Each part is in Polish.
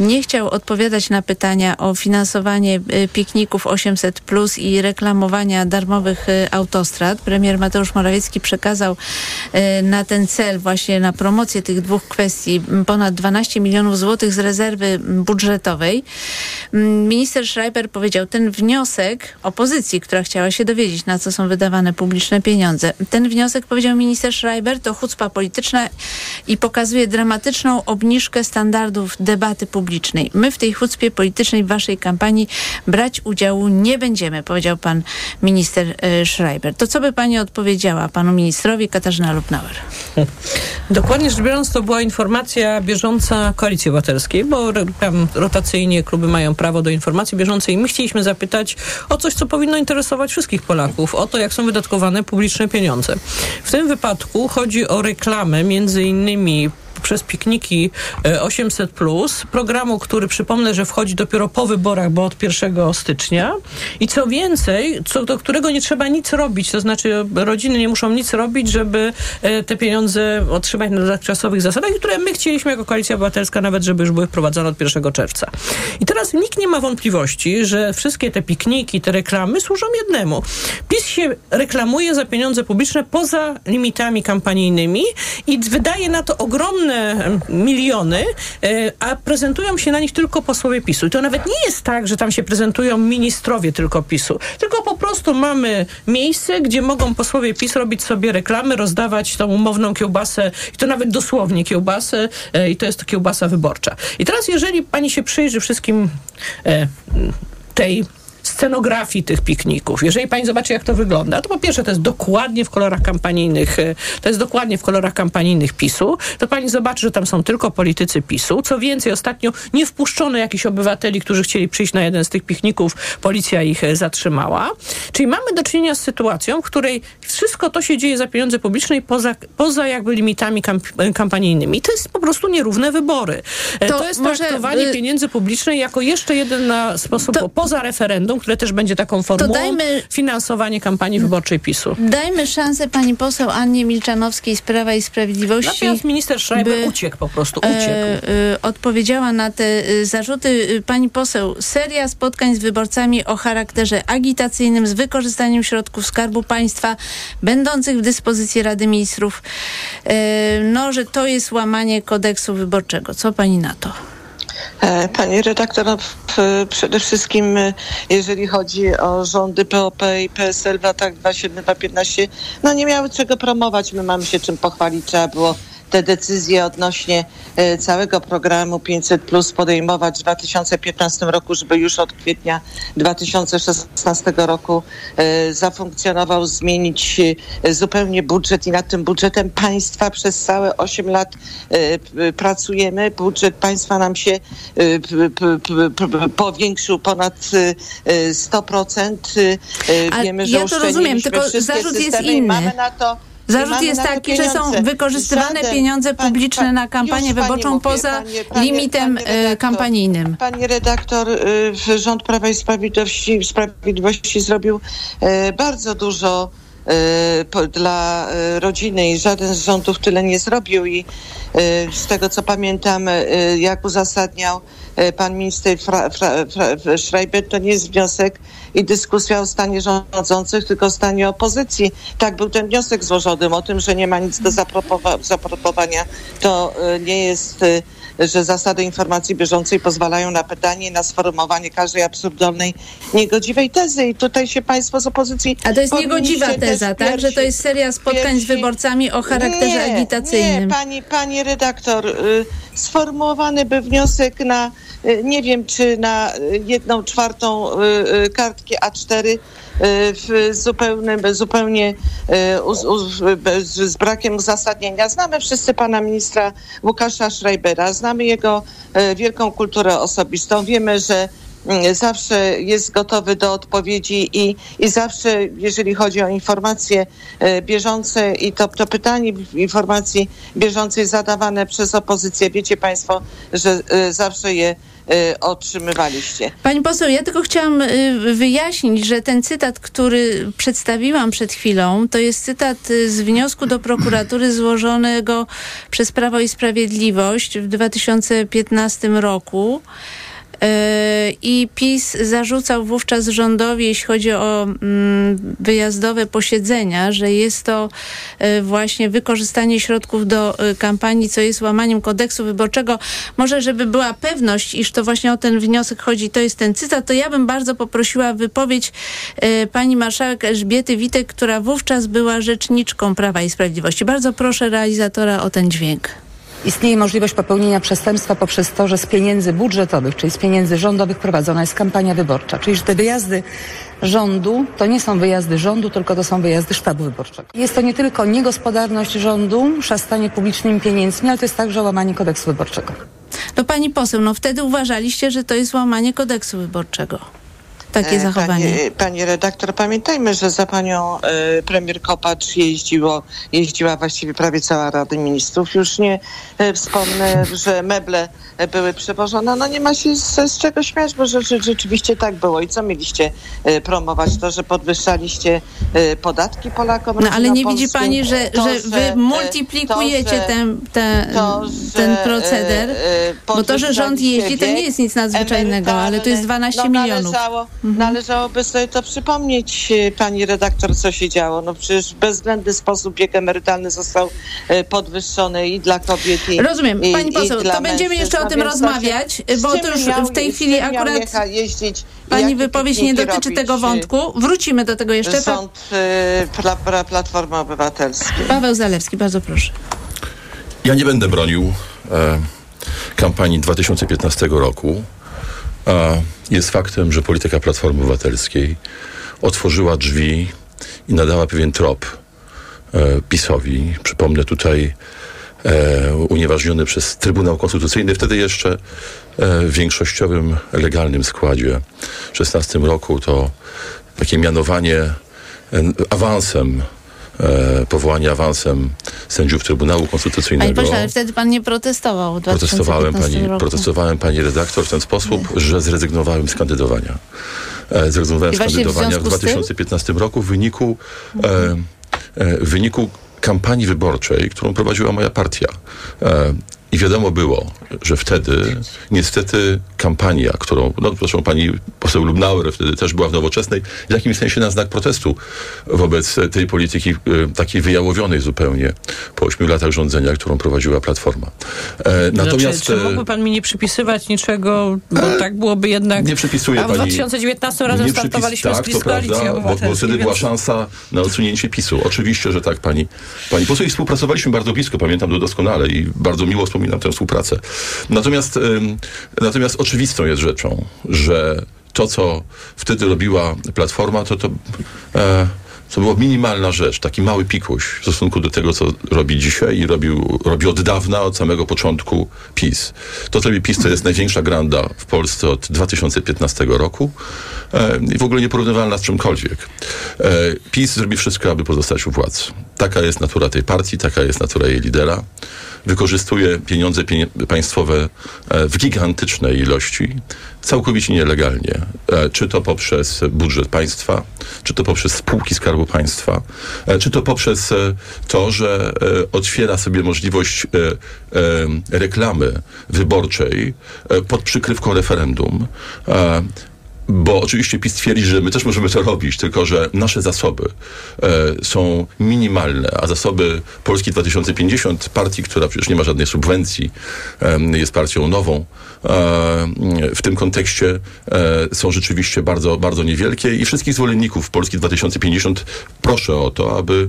nie chciał odpowiadać na pytania o finansowanie pikników 800 plus i reklamowania darmowych autostrad. Premier Mateusz Morawiecki przekazał na ten cel, właśnie na promocję tych dwóch kwestii, ponad 12 milionów złotych z rezerwy budżetowej. Minister Schreiber powiedział, ten wniosek opozycji, która chciała się dowiedzieć, na co są wydawane publiczne pieniądze. Ten wniosek, powiedział minister Schreiber, to chucpa polityczna i pokazuje dramatyczną obniżkę standardów debaty publicznej. My w tej chucpie politycznej w waszej kampanii brać udziału nie będziemy, powiedział pan minister e, Schreiber. To co by pani odpowiedziała panu ministrowi Katarzyna Lubnauer? Dokładnie rzecz biorąc, to była informacja bieżąca Koalicji Obywatelskiej, bo tam rotacyjnie kluby mają prawo do informacji bieżącej. My chcieliśmy zapytać o coś, co powinno interesować wszystkich Polaków, o to, jak są wydatkowane publiczne pieniądze. W tym wypadku chodzi o reklamę między innymi przez pikniki 800, e, programu, który przypomnę, że wchodzi dopiero po wyborach, bo od 1 stycznia. I co więcej, co, do którego nie trzeba nic robić, to znaczy rodziny nie muszą nic robić, żeby e, te pieniądze otrzymać na dotychczasowych zasadach, które my chcieliśmy jako Koalicja Obywatelska nawet, żeby już były wprowadzone od 1 czerwca. I teraz nikt nie ma wątpliwości, że wszystkie te pikniki, te reklamy służą jednemu. PiS się reklamuje za pieniądze publiczne poza limitami kampanijnymi i wydaje na to ogromne miliony, e, a prezentują się na nich tylko posłowie PiSu. I to nawet nie jest tak, że tam się prezentują ministrowie tylko PiSu, tylko po prostu mamy miejsce, gdzie mogą posłowie PiS robić sobie reklamy, rozdawać tą umowną kiełbasę, i to nawet dosłownie kiełbasę, e, i to jest to kiełbasa wyborcza. I teraz, jeżeli pani się przyjrzy wszystkim e, tej scenografii tych pikników. Jeżeli pani zobaczy, jak to wygląda, to po pierwsze to jest dokładnie w kolorach kampanijnych, e, to jest dokładnie w kolorach kampanijnych PiSu, to pani zobaczy, że tam są tylko politycy PiSu. Co więcej, ostatnio nie wpuszczono jakichś obywateli, którzy chcieli przyjść na jeden z tych pikników, policja ich e, zatrzymała. Czyli mamy do czynienia z sytuacją, w której wszystko to się dzieje za pieniądze publiczne i poza, poza jakby limitami kamp e, kampanijnymi. To jest po prostu nierówne wybory. To, to jest traktowanie pieniędzy publicznej jako jeszcze jeden na sposób to, poza referendum, które też będzie taką formułą dajmy, finansowanie kampanii wyborczej PiSu. Dajmy szansę pani poseł Annie Milczanowskiej z Prawa i Sprawiedliwości. Natomiast minister Schreiber uciekł po prostu, uciekł. E, e, odpowiedziała na te e, zarzuty. Pani poseł, seria spotkań z wyborcami o charakterze agitacyjnym z wykorzystaniem środków Skarbu Państwa będących w dyspozycji Rady Ministrów, e, no, że to jest łamanie kodeksu wyborczego. Co pani na to? E, pani redaktor, no, przede wszystkim e, jeżeli chodzi o rządy POP i PSL w latach 2007-2015, no nie miały czego promować. My mamy się czym pochwalić. Trzeba było te decyzje odnośnie e, całego programu 500 plus podejmować w 2015 roku, żeby już od kwietnia 2016 roku e, zafunkcjonował, zmienić e, zupełnie budżet i nad tym budżetem państwa przez całe 8 lat pracujemy. Budżet państwa nam się powiększył ponad 100%. Wiemy, że ja to rozumiem, tylko zarzut jest inny. Mamy na to Zarzut jest taki, że są wykorzystywane Żaden, pieniądze publiczne pan, pan, na kampanię wyborczą mówię, poza panie, panie, limitem panie redaktor, kampanijnym. Pani redaktor, y, rząd Prawa i Sprawiedliwości, Sprawiedliwości zrobił y, bardzo dużo dla rodziny i żaden z rządów tyle nie zrobił i z tego co pamiętam, jak uzasadniał pan minister Fra, Fra, Fra, Schreiber, to nie jest wniosek i dyskusja o stanie rządzących, tylko o stanie opozycji. Tak był ten wniosek złożony o tym, że nie ma nic do zaproponowania. To y, nie jest y, że zasady informacji bieżącej pozwalają na pytanie, na sformułowanie każdej absurdalnej, niegodziwej tezy. I tutaj się państwo z opozycji... A to jest niegodziwa teza, tak? Że to jest seria spotkań z wyborcami o charakterze nie, agitacyjnym. Nie, pani, pani redaktor, y, sformułowany by wniosek na nie wiem, czy na jedną czwartą y, y, kartki A4 w zupełnym, zupełnie z brakiem uzasadnienia. Znamy wszyscy pana ministra Łukasza Schreibera, znamy jego wielką kulturę osobistą. Wiemy, że zawsze jest gotowy do odpowiedzi i, i zawsze, jeżeli chodzi o informacje e, bieżące i to, to pytanie informacji bieżącej zadawane przez opozycję, wiecie Państwo, że e, zawsze je e, otrzymywaliście. Pani poseł, ja tylko chciałam wyjaśnić, że ten cytat, który przedstawiłam przed chwilą, to jest cytat z wniosku do prokuratury złożonego przez Prawo i Sprawiedliwość w 2015 roku. E, I PiS zarzucał wówczas rządowi, jeśli chodzi o mm, wyjazdowe posiedzenia, że jest to e, właśnie wykorzystanie środków do e, kampanii, co jest łamaniem kodeksu wyborczego. Może, żeby była pewność, iż to właśnie o ten wniosek chodzi, to jest ten cytat, to ja bym bardzo poprosiła wypowiedź pani marszałek Elżbiety Witek, która wówczas była rzeczniczką Prawa i Sprawiedliwości. Bardzo proszę realizatora o ten dźwięk. Istnieje możliwość popełnienia przestępstwa poprzez to, że z pieniędzy budżetowych, czyli z pieniędzy rządowych prowadzona jest kampania wyborcza. Czyli że te wyjazdy rządu to nie są wyjazdy rządu, tylko to są wyjazdy sztabu wyborczego. Jest to nie tylko niegospodarność rządu, szastanie publicznymi pieniędzmi, ale to jest także łamanie kodeksu wyborczego. No pani poseł, no wtedy uważaliście, że to jest łamanie kodeksu wyborczego takie e, zachowanie. Pani, pani, redaktor, pamiętajmy, że za panią e, premier Kopacz jeździło, jeździła właściwie prawie cała Rada Ministrów. Już nie e, wspomnę, że meble były przewożone. No nie ma się z, z czego śmiać, bo że, rzeczywiście tak było. I co mieliście e, promować? To, że podwyższaliście e, podatki Polakom? No ale nie widzi pani, że, to, że wy multiplikujecie to, ten, ten, to, ten proceder? Bo to, że rząd jeździ, to nie jest nic nadzwyczajnego, ale to jest 12 no, milionów. Należało. Należałoby sobie to przypomnieć, e, pani redaktor, co się działo. No przecież w bezwzględny sposób wiek emerytalny został podwyższony i dla kobiet, i Rozumiem. Pani poseł, to będziemy jeszcze o tym rozmawiać, bo to już w tej chwili akurat jeździć, pani wypowiedź nie dotyczy tego y, wątku. Wrócimy do tego jeszcze. Rząd y, Platformy Obywatelskiej. Paweł Zalewski, bardzo proszę. Ja nie będę bronił e, kampanii 2015 roku. E, jest faktem, że polityka Platformy Obywatelskiej otworzyła drzwi i nadała pewien trop e, PiSowi. Przypomnę tutaj e, unieważniony przez Trybunał Konstytucyjny, wtedy jeszcze e, w większościowym legalnym składzie. W 16 roku to takie mianowanie e, awansem e, powołanie awansem sędziów Trybunału Konstytucyjnego. Panie pośle, ale wtedy pan nie protestował. Protestowałem pani, roku. protestowałem pani redaktor w ten sposób, nie. że zrezygnowałem z kandydowania. E, zrezygnowałem z kandydowania w, w 2015 roku w wyniku, e, e, w wyniku kampanii wyborczej, którą prowadziła moja partia. E, I wiadomo było, że wtedy niestety kampania, którą, no proszę pani poseł Lubnauer wtedy też była w Nowoczesnej, w jakimś sensie na znak protestu wobec tej polityki y, takiej wyjałowionej zupełnie po ośmiu latach rządzenia, którą prowadziła Platforma. E, natomiast... Znaczy, czy mógłby pan mi nie przypisywać niczego, bo e, tak byłoby jednak... Nie przypisuję A w 2019 razem nie startowaliśmy tak, z PiS bo, bo wtedy więc... była szansa na odsunięcie PiSu. Oczywiście, że tak, pani, pani poseł. I współpracowaliśmy bardzo blisko, pamiętam to doskonale i bardzo miło wspominam tę współpracę. Natomiast, natomiast oczywistą jest rzeczą, że to, co wtedy robiła Platforma, to to... E, to była minimalna rzecz, taki mały pikuś w stosunku do tego, co robi dzisiaj i robił, robi od dawna, od samego początku PiS. To, co robi PiS, to jest największa granda w Polsce od 2015 roku e, i w ogóle nieporównywalna z czymkolwiek. E, PiS zrobi wszystko, aby pozostać u władzy. Taka jest natura tej partii, taka jest natura jej lidera wykorzystuje pieniądze państwowe e, w gigantycznej ilości, całkowicie nielegalnie. E, czy to poprzez budżet państwa, czy to poprzez spółki Skarbu Państwa, e, czy to poprzez to, że otwiera sobie możliwość reklamy wyborczej pod przykrywką referendum bo oczywiście PiS twierdzi, że my też możemy to robić, tylko że nasze zasoby e, są minimalne, a zasoby Polski 2050, partii, która przecież nie ma żadnej subwencji, e, jest partią nową, e, w tym kontekście e, są rzeczywiście bardzo, bardzo niewielkie i wszystkich zwolenników Polski 2050 proszę o to, aby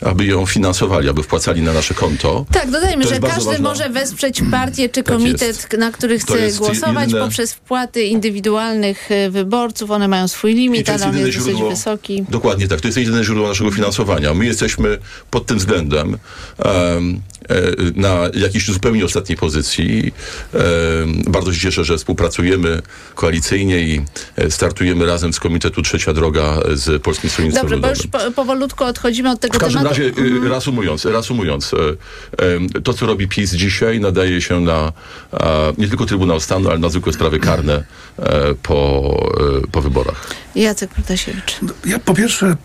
aby ją finansowali, aby wpłacali na nasze konto. Tak, dodajmy, że każdy ważna... może wesprzeć partię czy tak komitet, tak na który chce głosować jedyne... poprzez wpłaty indywidualnych e, wyborców. One mają swój limit, ale on jest źródło, dosyć wysoki. Dokładnie tak. To jest jedyne źródło naszego finansowania. My jesteśmy pod tym względem um, na jakiejś zupełnie ostatniej pozycji. Bardzo się cieszę, że współpracujemy koalicyjnie i startujemy razem z Komitetu Trzecia Droga z Polskim Stronnictwem Dobrze, bo Ludowym. już po, powolutku odchodzimy od tego W każdym tematu. razie, y, reasumując, reasumując, e, em, to co robi PiS dzisiaj nadaje się na e, nie tylko Trybunał Stanu, ale na zwykłe sprawy karne e, po, e, po wyborach. Jacek Protasiewicz. Ja po pierwsze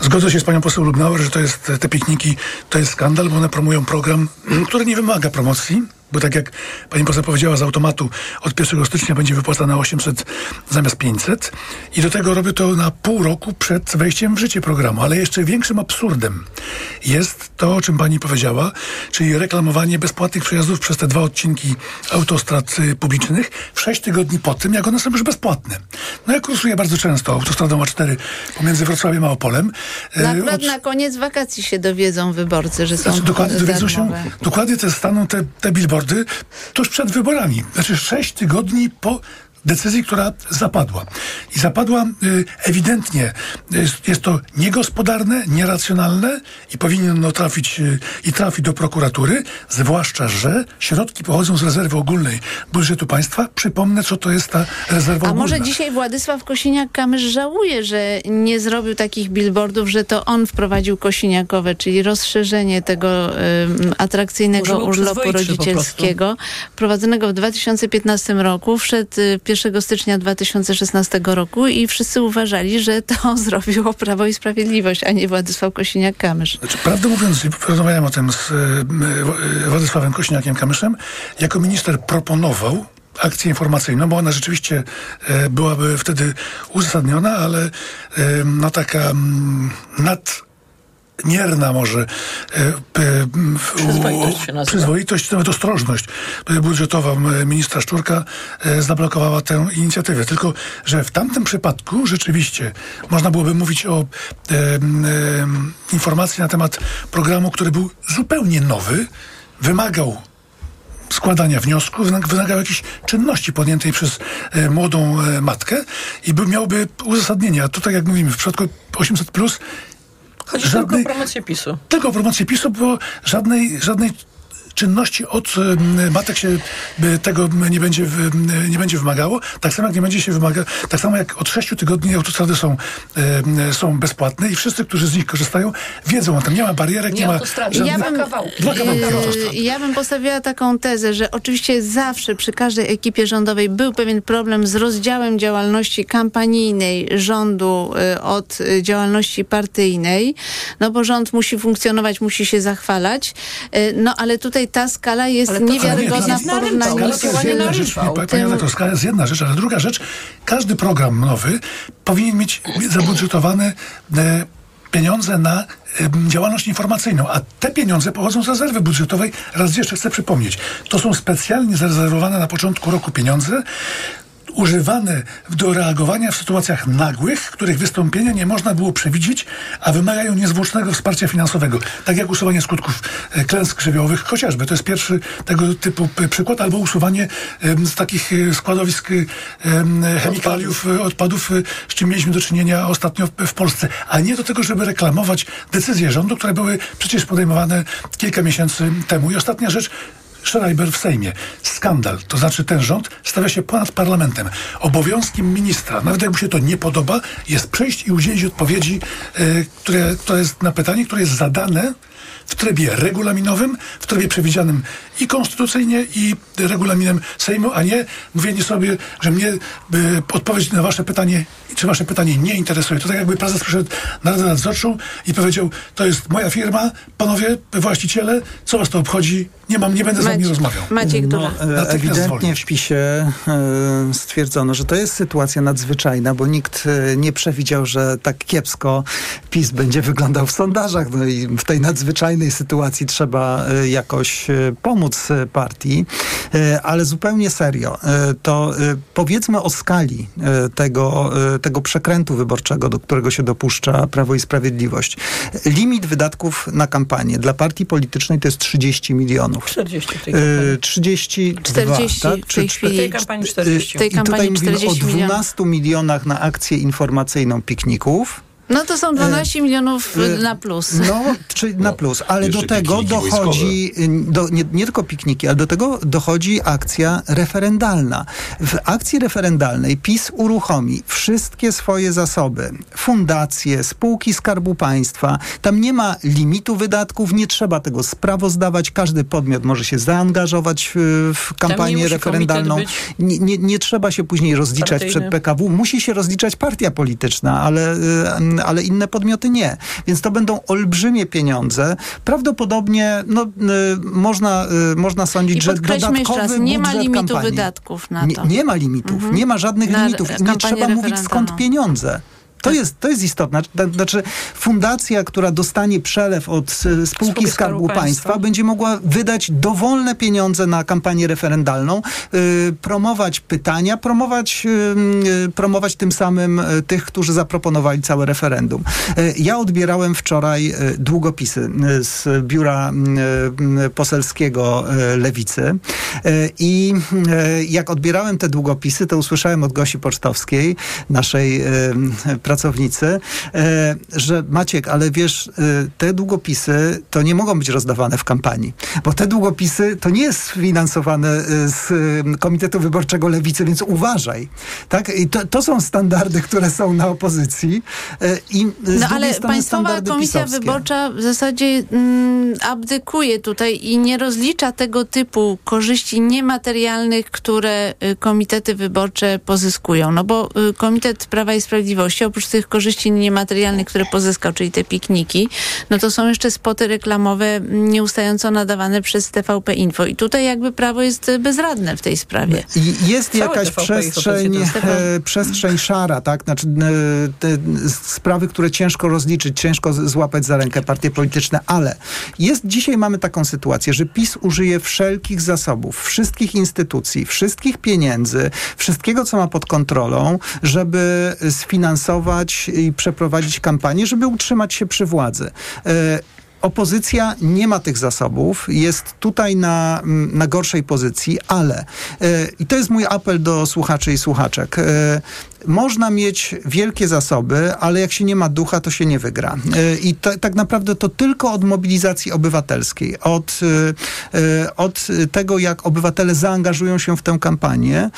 zgodzę się z panią poseł Lubnauer, że to jest te pikniki, to jest skandal, bo one promują program, który nie wymaga promocji. Bo tak jak pani poseł powiedziała, z automatu od 1 stycznia będzie wypłacane 800 zamiast 500 i do tego robię to na pół roku przed wejściem w życie programu. Ale jeszcze większym absurdem jest to, o czym pani powiedziała, czyli reklamowanie bezpłatnych przejazdów przez te dwa odcinki autostrad y, publicznych w 6 tygodni po tym, jak one są już bezpłatne. No ja kursuję bardzo często autostradą A4 pomiędzy Wrocławiem a Opolem. Y, akurat od- na koniec wakacji się dowiedzą wyborcy, że są znaczy, dokładnie dowiedzą się, dokładnie te staną te, te billboardy tuż przed wyborami. Znaczy sześć tygodni po decyzji, która zapadła. I zapadła y, ewidentnie, jest, jest to niegospodarne, nieracjonalne i powinno trafić y, i trafi do prokuratury, zwłaszcza, że środki pochodzą z rezerwy ogólnej budżetu państwa. Przypomnę, co to jest ta rezerwa A ogólna. może dzisiaj Władysław Kosiniak-Kamysz żałuje, że nie zrobił takich billboardów, że to on wprowadził kosiniakowe, czyli rozszerzenie tego em, atrakcyjnego urlopu rodzicielskiego, prowadzonego w 2015 roku, wszedł y, 1 stycznia 2016 roku i wszyscy uważali, że to zrobiło Prawo i Sprawiedliwość, a nie Władysław Kosiniak-Kamysz. Znaczy, prawdę mówiąc, rozmawiałem o tym z e, e, Władysławem Kośniakiem-Kamyszem, jako minister proponował akcję informacyjną, bo ona rzeczywiście e, byłaby wtedy uzasadniona, ale no taka mm, nad mierna może e, Przyzwoitość się przyzwoitość, nawet ostrożność e, budżetowa ministra Szczurka e, zablokowała tę inicjatywę. Tylko, że w tamtym przypadku rzeczywiście można byłoby mówić o e, em, informacji na temat programu, który był zupełnie nowy, wymagał składania wniosku, wymagał jakiejś czynności podjętej przez e, młodą e, matkę i by, miałby uzasadnienie. A tutaj, jak mówimy, w przypadku 800 plus Chodzi tylko o promocję PiSu. tylko o promocję PiSu, bo żadnej, żadnej czynności od em, matek się tego nie będzie, m, nie będzie wymagało. Tak samo jak nie będzie się wymaga, tak samo jak od sześciu tygodni autostrady są, em, są bezpłatne i wszyscy, którzy z nich korzystają, wiedzą o tym. Nie ma barierek, nie, Nie ma żadnych... Ja bym, kawałki. Dwa kawałki ja bym postawiła taką tezę, że oczywiście zawsze przy każdej ekipie rządowej był pewien problem z rozdziałem działalności kampanijnej rządu od działalności partyjnej, no bo rząd musi funkcjonować, musi się zachwalać, no ale tutaj ta skala jest Ale to- niewiarygodna w porównaniu z to jest jedna rzecz, narywał. pani redaktor, skala jest jedna rzecz, ale druga rzecz, każdy program nowy powinien mieć zabudżetowane pieniądze na działalność informacyjną, a te pieniądze pochodzą z rezerwy budżetowej. Raz jeszcze chcę przypomnieć, to są specjalnie zarezerwowane na początku roku pieniądze, używane do reagowania w sytuacjach nagłych, których wystąpienia nie można było przewidzieć, a wymagają niezwłocznego wsparcia finansowego. Tak jak usuwanie skutków e, klęsk żywiołowych chociażby. To jest pierwszy tego typu przykład, albo usuwanie z takich e, składowisk em, chemikaliów, e, odpadów, z czym mieliśmy do czynienia ostatnio w Polsce. A nie do tego, żeby reklamować decyzje rządu, które były przecież podejmowane kilka miesięcy temu. I ostatnia rzecz, Schreiber w Sejmie. Skandal. To znaczy ten rząd stawia się ponad parlamentem. Obowiązkiem ministra, nawet jak mu się to nie podoba, jest przyjść i udzielić odpowiedzi, e, które, to jest na pytanie, które jest zadane w trybie regulaminowym, w trybie przewidzianym i konstytucyjnie, i regulaminem Sejmu, a nie mówienie sobie, że mnie by odpowiedź na wasze pytanie, czy wasze pytanie nie interesuje. To tak jakby prezes przyszedł na Radę Nadzorczą i powiedział, to jest moja firma, panowie właściciele, co was to obchodzi, nie mam, nie będę z wami rozmawiał. Maciek. No, e, ewidentnie w PiSie e, stwierdzono, że to jest sytuacja nadzwyczajna, bo nikt e, nie przewidział, że tak kiepsko PiS będzie wyglądał w sondażach. No i w tej nadzwyczajnej sytuacji trzeba e, jakoś e, pomóc e, partii. Ale zupełnie serio, to powiedzmy o skali tego, tego przekrętu wyborczego, do którego się dopuszcza Prawo i Sprawiedliwość. Limit wydatków na kampanię dla partii politycznej to jest 30 milionów. 40 w tej E, kampanii. 32, 40 tak? w tej W tej kampanii 40. w tej I tutaj kampanii mówimy o 40 milionów. 12 milionach na akcję informacyjną pikników No to są 12 milionów e, na plus. No, czy na plus, ale do tego dochodzi, do, nie, nie tylko pikniki, ale do tego dochodzi akcja referendalna. W akcji referendalnej PiS uruchomi wszystkie swoje zasoby, fundacje, spółki Skarbu Państwa. Tam nie ma limitu wydatków, nie trzeba tego sprawozdawać. Każdy podmiot może się zaangażować w, w kampanię referendalną. Nie, nie, nie trzeba się później rozliczać Partyjny. przed PKW. Musi się rozliczać partia polityczna, ale, ale inne podmioty nie. Więc to będą olbrzymie pieniądze. Prawdopodobnie no, y, można, y, można sądzić, I że jeszcze dodatkowy raz, nie ma limitu kampanii, wydatków na nie, to. nie ma limitów, nie ma żadnych Na limitów i nie trzeba mówić skąd pieniądze. To jest, to jest istotne. Znaczy, fundacja, która dostanie przelew od e, spółki, Spółki Skarbu Państwa, Państwa. będzie mogła wydać dowolne pieniądze na kampanię referendalną, y, promować pytania, promować, y, y, promować tym samym tych, którzy zaproponowali całe referendum. Y, ja odbierałem wczoraj długopisy z biura poselskiego Lewicy i jak odbierałem te długopisy, to usłyszałem od Gosi Pocztowskiej, naszej y, pracownicy, e, że Maciek, ale wiesz, e, te długopisy to nie mogą być rozdawane w kampanii, bo te długopisy to nie jest sfinansowane e, z Komitetu Wyborczego Lewicy, więc uważaj. Tak? I to, to są standardy, które są na opozycji i No ale Państwowa Komisja pisowskie. Wyborcza w zasadzie mm, abdykuje tutaj i nie rozlicza tego typu korzyści niematerialnych, które y, komitety wyborcze pozyskują. No bo y, Komitet Prawa i Sprawiedliwości, oprócz tych korzyści niematerialnych, które pozyskał, czyli te pikniki, no to są jeszcze spoty reklamowe nieustająco nadawane przez TVP Info. I tutaj jakby prawo jest bezradne w tej sprawie. I jest Całe jakaś TVP przestrzeń, e, przestrzeń szara, tak? Znaczy, e, te sprawy, które ciężko rozliczyć, ciężko złapać za rękę partie polityczne, ale jest, dzisiaj mamy taką sytuację, że PiS użyje wszelkich zasobów, wszystkich instytucji, wszystkich pieniędzy, wszystkiego, co ma pod kontrolą, żeby sfinansować i przeprowadzić kampanię, żeby utrzymać się przy władzy. E, Opozycja nie ma tych zasobów, jest tutaj na, na gorszej pozycji, ale e, i to jest mój apel do słuchaczy i słuchaczek. Można mieć wielkie zasoby, ale jak się nie ma ducha, to się nie wygra. E, I tak naprawdę to tylko od mobilizacji obywatelskiej, od, e, e, od tego, jak obywatele zaangażują się w tę kampanię,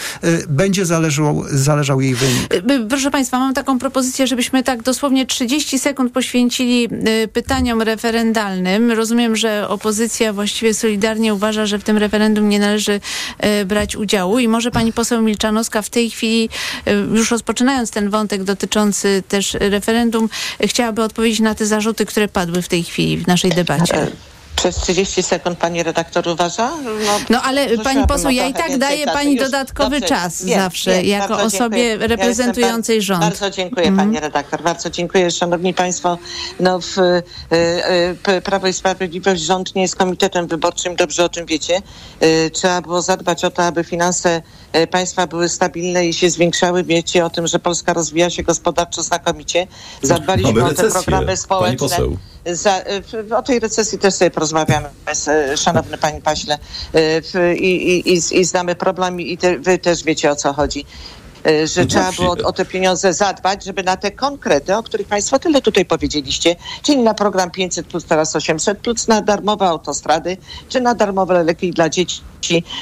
będzie zależał, zależał jej wynik. Proszę Państwa, mam taką propozycję, żebyśmy tak dosłownie 30 sekund poświęcili pytaniom referendalnym. Rozumiem, że opozycja właściwie solidarnie uważa, że w tym referendum nie należy brać udziału i może pani poseł Milczanowska w tej chwili, już rozpoczynając ten wątek dotyczący też referendum, chciałaby odpowiedzieć na te zarzuty, które padły w tej chwili w naszej debacie. Przez 30 sekund pani redaktor uważa? No ale prosiłabym pani poseł, ja i tak daję czasu. pani Już, dodatkowy dobrze, czas wiem, zawsze, wiem, jako osobie dziękuję. Ja reprezentującej bar- rząd. Bardzo dziękuję Mhm. pani redaktor, bardzo dziękuję. Szanowni państwo, no w, y, y, Prawo i Sprawiedliwość rząd nie jest komitetem wyborczym, dobrze o tym wiecie. Y, trzeba było zadbać o to, aby finanse państwa były stabilne i się zwiększały. Wiecie o tym, że Polska rozwija się gospodarczo znakomicie. Zadbaliśmy o te programy pani społeczne. Za, w, o tej recesji też sobie porozmawiamy, e, szanowny panie paśle. E, i, i, i, I znamy problem i te, wy też wiecie o co chodzi. E, Że No trzeba było o te pieniądze zadbać, żeby na te konkrety, o których Państwo tyle tutaj powiedzieliście, czyli na program 500 plus teraz 800 plus, na darmowe autostrady, czy na darmowe leki dla dzieci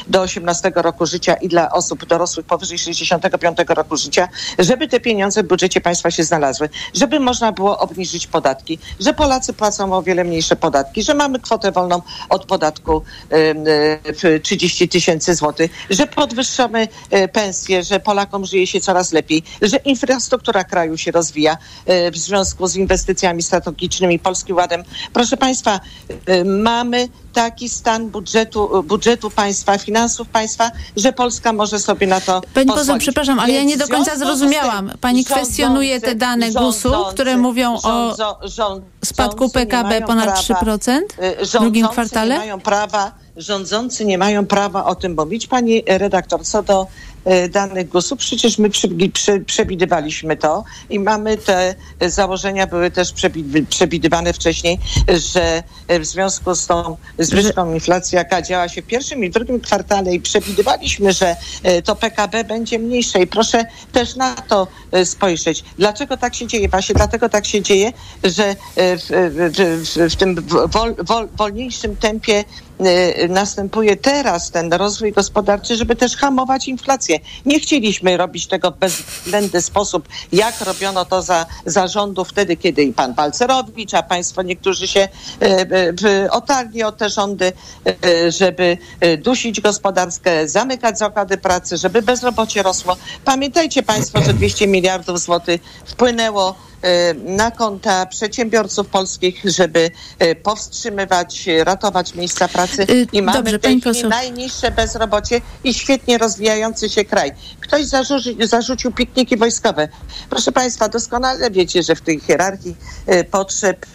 do 18 roku życia i dla osób dorosłych powyżej 65 roku życia, żeby te pieniądze w budżecie państwa się znalazły, żeby można było obniżyć podatki, że Polacy płacą o wiele mniejsze podatki, że mamy kwotę wolną od podatku e, w 30 tysięcy złotych, że podwyższamy e, pensje, że Polakom żyje się coraz lepiej, że infrastruktura kraju się rozwija e, w związku z inwestycjami strategicznymi, Polskim Ładem. Proszę Państwa, e, mamy taki stan budżetu, budżetu państwa, finansów państwa, że Polska może sobie na to Pani poseł, przepraszam, ale ja Więc nie do końca zrozumiałam. Pani rządzący- kwestionuje te dane GUS-u, które mówią o rządzo- spadku PKB ponad prawa, 3% y, w drugim kwartale? Nie mają prawa, rządzący nie mają prawa o tym mówić. Pani redaktor, co do e, danych GUS-u. Przecież my przewidywaliśmy to i mamy te założenia, były też przewidywane wcześniej, że w związku z tą zwyżką inflacji, jaka działa się w pierwszym i drugim kwartale i przewidywaliśmy, że to PKB będzie mniejsze i proszę też na to spojrzeć. Dlaczego tak się dzieje? Właśnie dlatego tak się dzieje, że w, w, w tym wol, wol, wolniejszym tempie następuje teraz ten rozwój gospodarczy, żeby też hamować inflację. Nie chcieliśmy robić tego w bezwzględny sposób, jak robiono to za zarządów wtedy, kiedy i pan Balcerowicz, a państwo niektórzy się y, y, otarli o te rządy, żeby dusić gospodarkę, zamykać zakłady pracy, żeby bezrobocie rosło. Pamiętajcie państwo, że 200 miliardów złotych wpłynęło na konta przedsiębiorców polskich, żeby powstrzymywać, ratować miejsca pracy y, i mamy Dobrze, w tej chwili najniższe bezrobocie i świetnie rozwijający się kraj. Ktoś zarzuci, zarzucił pikniki wojskowe. Proszę Państwa, doskonale wiecie, że w tej hierarchii y, potrzeb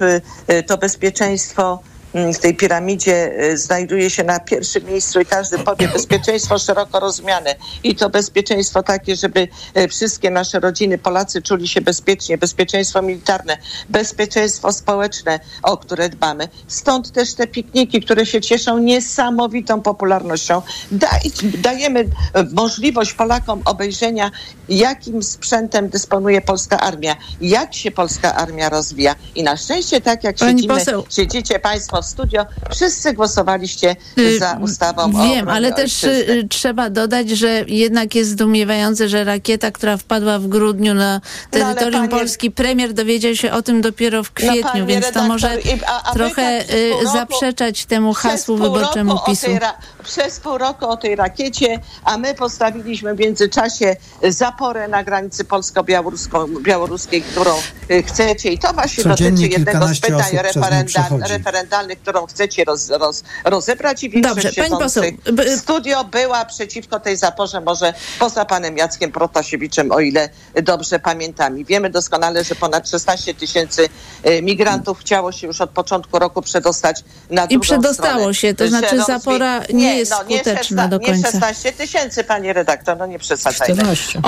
y, to bezpieczeństwo w tej piramidzie e, znajduje się na pierwszym miejscu i każdy powie bezpieczeństwo szeroko rozumiane. I to bezpieczeństwo takie, żeby e, wszystkie nasze rodziny, Polacy czuli się bezpiecznie, bezpieczeństwo militarne, bezpieczeństwo społeczne, o które dbamy. Stąd też te pikniki, które się cieszą niesamowitą popularnością. Daj, dajemy e, możliwość Polakom obejrzenia, jakim sprzętem dysponuje polska armia, jak się polska armia rozwija. I na szczęście, tak jak Pani siedzimy, poseł. siedzicie Państwo w studio, wszyscy głosowaliście y, za ustawą Wiem, ale też y, trzeba dodać, że jednak jest zdumiewające, że rakieta, która wpadła w grudniu na no, terytorium no, Polski, premier dowiedział się o tym dopiero w no, kwietniu, no, więc redaktor, to może a, a trochę tak y, roku, zaprzeczać temu hasłu wyborczemu PiSu. przez pół roku o tej rakiecie, a my postawiliśmy w międzyczasie zaporę na granicy polsko-białoruskiej, którą chcecie. I to właśnie dotyczy jednego z pytań referendalnych którą chcecie roz, roz, rozebrać i większość Dobrze, pani poseł, studio była przeciwko tej zaporze, może poza panem Jackiem Protasiewiczem, o ile dobrze pamiętam. I wiemy doskonale, że ponad 16 tysięcy e, migrantów chciało się już od początku roku przedostać na drugą I przedostało stronę, się, to znaczy rozwij... zapora nie, nie jest no, nie skuteczna 16, do końca. Nie 16 tysięcy, panie redaktor, no nie przesadzajmy. 14.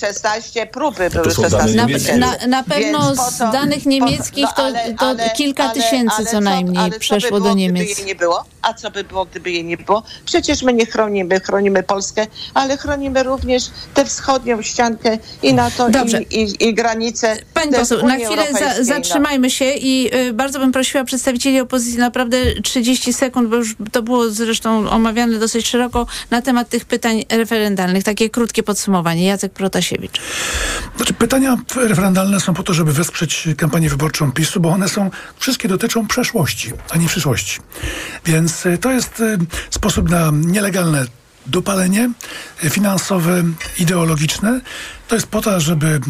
16 próby były 16 tysięcy. Na, na, na pewno z danych niemieckich to, no, to ale, kilka ale, tysięcy ale, co najmniej ale przeszło było, do Niemiec. Gdyby jej nie było? A co by było, gdyby jej nie było? Przecież my nie chronimy, chronimy Polskę, ale chronimy również tę wschodnią ściankę i NATO, Dobrze. i, i, i granice. Pani poseł, na chwilę za, no. zatrzymajmy się i y, bardzo bym prosiła przedstawicieli opozycji naprawdę 30 sekund, bo już to było zresztą omawiane dosyć szeroko na temat tych pytań referendalnych. Takie krótkie podsumowanie. Jacek Protasiewicz. Znaczy, pytania referendalne są po to, żeby wesprzeć kampanię wyborczą PiSu, bo one są, wszystkie dotyczą przeszłości, a nie przyszłości. Więc e, to jest e, sposób na nielegalne dopalenie e, finansowe, ideologiczne. To jest po to, żeby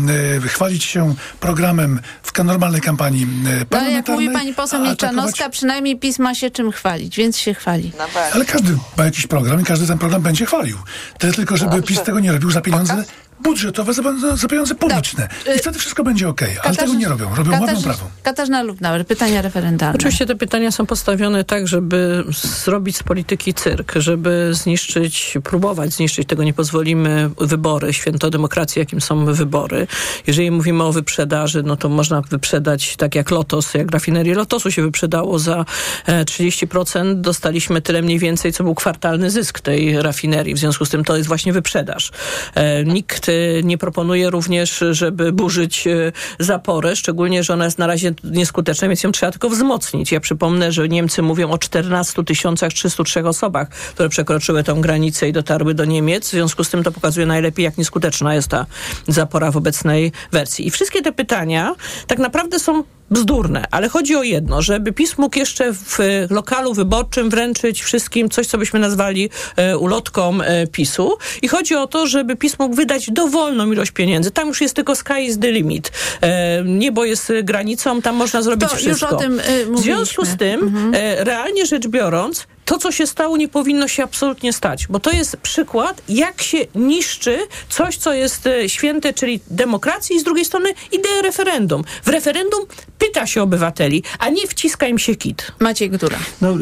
chwalić się programem w normalnej kampanii parlamentarnej. No, jak mówi pani poseł Milczanowska, atakować... przynajmniej PiS ma się czym chwalić, więc się chwali. No Ale każdy ma jakiś program i każdy ten program będzie chwalił. Tyle tylko, żeby PiS tego nie robił za pieniądze budżetowe za, pieniądze publiczne. I wtedy wszystko będzie ok. Ale tego nie robią. Robią ładną prawą. Katarzyna Lubnauer, pytania referendalne. Oczywiście te pytania są postawione tak, żeby zrobić z polityki cyrk, żeby zniszczyć, próbować zniszczyć, tego nie pozwolimy, wybory, święto demokracji, jakim są wybory. Jeżeli mówimy o wyprzedaży, no to można wyprzedać tak jak Lotos, jak rafinerię Lotosu się wyprzedało za 30%. E, Dostaliśmy tyle mniej więcej, co był kwartalny zysk tej rafinerii. W związku z tym to jest właśnie wyprzedaż. E, nikt nie proponuje również, żeby burzyć e, zaporę, szczególnie, że ona jest na razie nieskuteczna, więc ją trzeba tylko wzmocnić. Ja przypomnę, że Niemcy mówią o 14 303 osobach, które przekroczyły tą granicę i dotarły do Niemiec. W związku z tym to pokazuje najlepiej, jak nieskuteczna jest ta zapora w obecnej wersji. I wszystkie te pytania tak naprawdę są bzdurne, ale chodzi o jedno, żeby PiS mógł jeszcze w lokalu wyborczym wręczyć wszystkim coś, co byśmy nazwali e, ulotką e, PiSu i chodzi o to, żeby PiS mógł wydać dowolną ilość pieniędzy. Tam już jest tylko sky is the limit. E, niebo jest granicą, tam można zrobić to wszystko. Już o tym, w związku z tym, mhm. realnie rzecz biorąc, to, co się stało, nie powinno się absolutnie stać, bo to jest przykład, jak się niszczy coś, co jest e, święte, czyli demokracji i z drugiej strony ideę referendum. W referendum pyta się obywateli, a nie wciska im się kit. Maciej Gdura. No, y,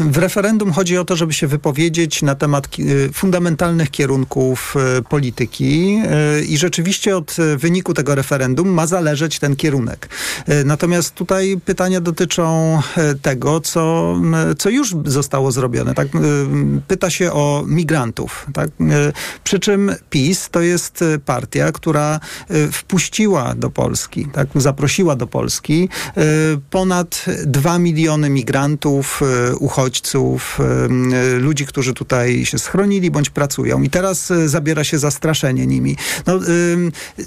w referendum chodzi o to, żeby się wypowiedzieć na temat y, fundamentalnych kierunków polityki i rzeczywiście od wyniku tego referendum ma zależeć ten kierunek. Natomiast tutaj pytania dotyczą tego, co, co już zostało zrobione. Tak? Pyta się o migrantów. Tak? Przy czym PiS to jest partia, która wpuściła do Polski, tak? zaprosiła do Polski ponad 2 miliony migrantów, uchodźców, ludzi, którzy tutaj się schronili bądź pracują. I teraz zabiera się za straszenie nimi. No,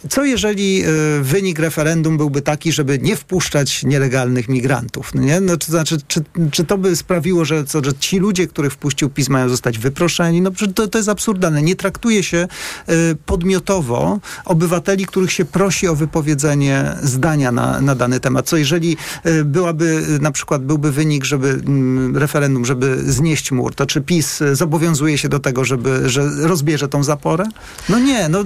co jeżeli wynik referendum byłby taki, żeby nie wpuszczać nielegalnych migrantów? No nie? No, to znaczy, czy, czy to by sprawiło, że, co, że ci ludzie, których wpuścił PiS mają zostać wyproszeni? No to, to jest absurdalne. Nie traktuje się podmiotowo obywateli, których się prosi o wypowiedzenie zdania na, na dany temat. Co jeżeli byłaby na przykład byłby wynik, żeby mm, referendum, żeby znieść mur, to czy PiS zobowiązuje się do tego, żeby, że rozbierze tą zaporę? No nie, no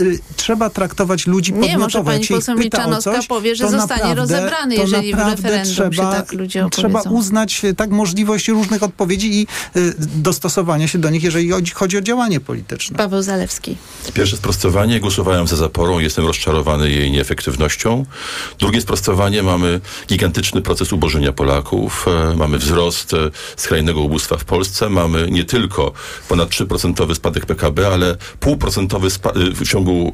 y, trzeba traktować ludzi podmiotowo. Nie, może pani poseł Milczanowska powie, że zostanie naprawdę, rozebrany, jeżeli w referendum trzeba, się tak ludzie Trzeba uznać tak możliwość różnych odpowiedzi i y, dostosowania się do nich, jeżeli chodzi o działanie polityczne. Paweł Zalewski. Pierwsze sprostowanie. Głosowałem za zaporą. Jestem rozczarowany jej nieefektywnością. Drugie sprostowanie. Mamy gigantyczny proces ubożenia Polaków. E, mamy wzrost e, skrajnego ubóstwa w Polsce. Mamy nie tylko ponad 3% spadek PKB, ale półprocentowy e, w ciągu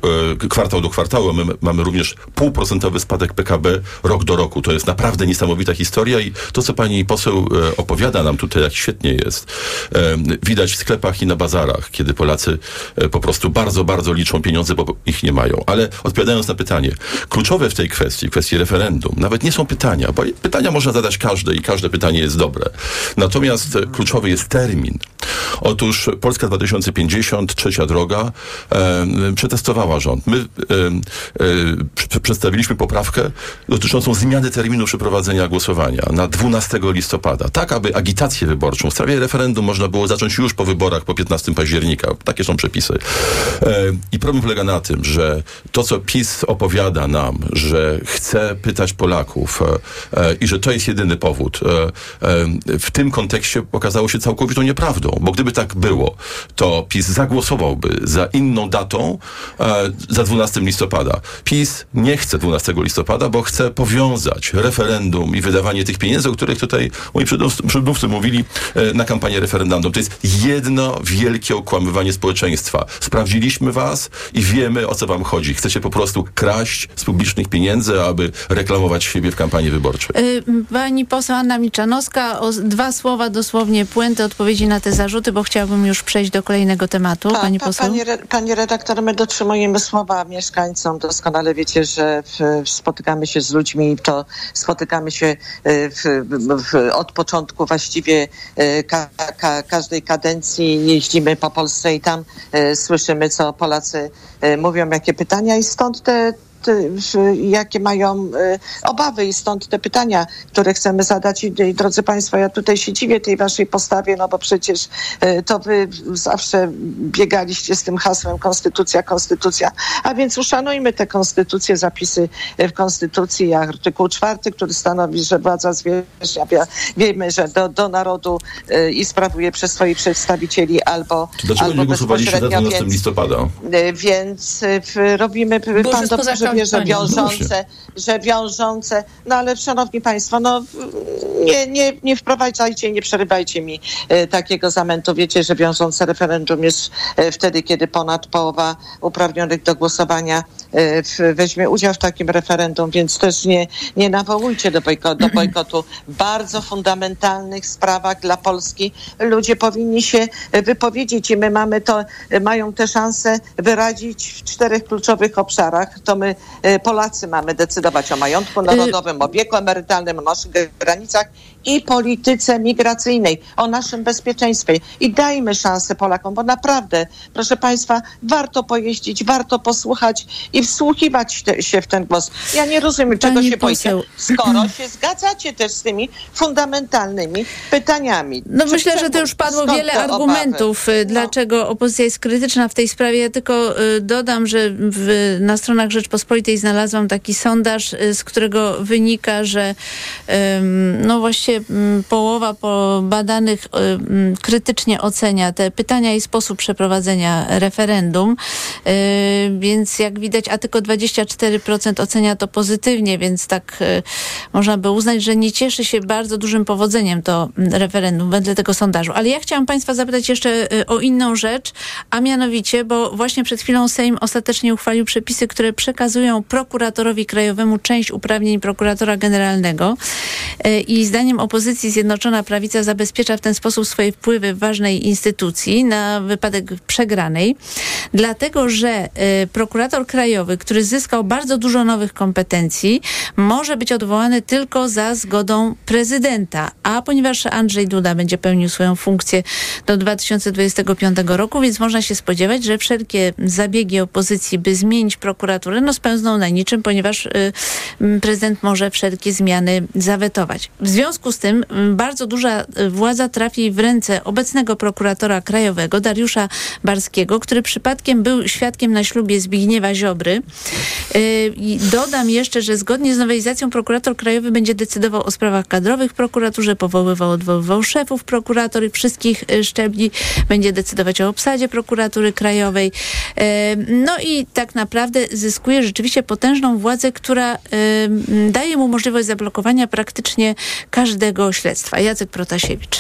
kwartał do kwartału. Mamy, mamy również półprocentowy spadek PKB rok do roku. To jest naprawdę niesamowita historia i to, co pani poseł opowiada nam tutaj, jak świetnie jest, widać w sklepach i na bazarach, kiedy Polacy po prostu bardzo, bardzo liczą pieniądze, bo ich nie mają. Ale odpowiadając na pytanie, kluczowe w tej kwestii, kwestii referendum, nawet nie są pytania, bo pytania można zadać każde i każde pytanie jest dobre. Natomiast e, kluczowy jest termin. Otóż Polska 2050, trzecia droga, e, przetestowała rząd. My e, e, przedstawiliśmy poprawkę dotyczącą zmiany terminu przeprowadzenia głosowania na 12 listopada, tak aby agitację wyborczą w sprawie referendum można było zacząć już po wyborach po 15 października. Takie są przepisy. E, I problem polega na tym, że to, co PiS opowiada nam, że chce pytać Polaków e, e, i że to jest jedyny powód, w tym kontekście okazało się całkowitą nieprawdą bo gdyby tak było, to PiS zagłosowałby za inną datą, za 12 listopada. PiS nie chce 12 listopada, bo chce powiązać referendum i wydawanie tych pieniędzy, o których tutaj moi przedmówcy mówili e, na kampanię referendum. To jest jedno wielkie okłamywanie społeczeństwa. Sprawdziliśmy was i wiemy, o co wam chodzi. Chcecie po prostu kraść z publicznych pieniędzy, aby reklamować siebie w kampanii wyborczej. Y, pani poseł Anna Milczanowska, o dwa słowa dosłownie puenty odpowiedzi na te zarzuty, bo chciałabym już przejść do kolejnego tematu. Pa, pani poseł? Pani, re, pani redaktor, my dotrzymujemy słowa mieszkańcom. Doskonale wiecie, że w, spotykamy się z ludźmi, to spotykamy się e, w, w, od początku właściwie e, ka, ka, każdej kadencji. Jeździmy po Polsce i tam e, słyszymy, co Polacy mówią, jakie pytania i stąd te jakie mają y, obawy i stąd te pytania, które chcemy zadać. I, drodzy Państwo, ja tutaj się dziwię tej Waszej postawie, no bo przecież y, to Wy zawsze biegaliście z tym hasłem Konstytucja, Konstytucja, a więc uszanujmy te konstytucje, zapisy w Konstytucji, artykuł czwarty, który stanowi, że władza zwierzchnia, wiemy, że do, do narodu y, i sprawuje przez swoich przedstawicieli albo Dlaczego albo nie głosowaliście za 12 listopada? Więc robimy, Pan dobrze że wiążące, że wiążące, no ale szanowni państwo, no nie, nie, nie wprowadzajcie, nie przerywajcie mi e, takiego zamętu. Wiecie, że wiążące referendum jest e, wtedy, kiedy ponad połowa uprawnionych do głosowania weźmie udział w takim referendum, więc też nie, nie nawołujcie do, bojko, do bojkotu. W bardzo fundamentalnych sprawach dla Polski ludzie powinni się wypowiedzieć i my mamy to, mają tę szansę wyrazić w czterech kluczowych obszarach. To my e, Polacy mamy decydować o majątku narodowym, o wieku emerytalnym, o naszych granicach i polityce migracyjnej, o naszym bezpieczeństwie. I dajmy szansę Polakom, bo naprawdę, proszę Państwa, warto pojeździć, warto posłuchać i wsłuchiwać te, się w ten głos. Ja nie rozumiem, czego Pani się boicie, skoro się zgadzacie też z tymi fundamentalnymi pytaniami. No Czy myślę, że to już padło wiele argumentów, obawy? y, dlaczego opozycja jest krytyczna w tej sprawie. Ja tylko y, dodam, że w, na stronach Rzeczpospolitej znalazłam taki sondaż, y, z którego wynika, że ym, no właściwie ym, połowa po badanych ym, krytycznie ocenia te pytania i sposób przeprowadzenia referendum. Y, Więc jak widać, a tylko 24% ocenia to pozytywnie, więc tak y, można by uznać, że nie cieszy się bardzo dużym powodzeniem to mm, referendum wedle tego sondażu. Ale ja chciałam Państwa zapytać jeszcze y, o inną rzecz, a mianowicie, bo właśnie przed chwilą Sejm ostatecznie uchwalił przepisy, które przekazują prokuratorowi krajowemu część uprawnień prokuratora generalnego Y, i zdaniem opozycji Zjednoczona Prawica zabezpiecza w ten sposób swoje wpływy w ważnej instytucji na wypadek przegranej, dlatego że y, prokurator krajowy, który zyskał bardzo dużo nowych kompetencji, może być odwołany tylko za zgodą prezydenta. A ponieważ Andrzej Duda będzie pełnił swoją funkcję do 2025 roku, więc można się spodziewać, że wszelkie zabiegi opozycji, by zmienić prokuraturę, no spełzną na niczym, ponieważ y, prezydent może wszelkie zmiany zawetować. W związku z tym m, bardzo duża y, władza trafi w ręce obecnego prokuratora krajowego, Dariusza Barskiego, który przypadkiem był świadkiem na ślubie Zbigniewa Ziobry. Y, dodam jeszcze, że zgodnie z nowelizacją prokurator krajowy będzie decydował o sprawach kadrowych w prokuraturze, powoływał, odwoływał szefów prokurator i wszystkich y, szczebli, będzie decydować o obsadzie prokuratury krajowej. No i tak naprawdę zyskuje rzeczywiście potężną władzę, która daje mu możliwość zablokowania praktycznie każdego śledztwa. Jacek Protasiewicz.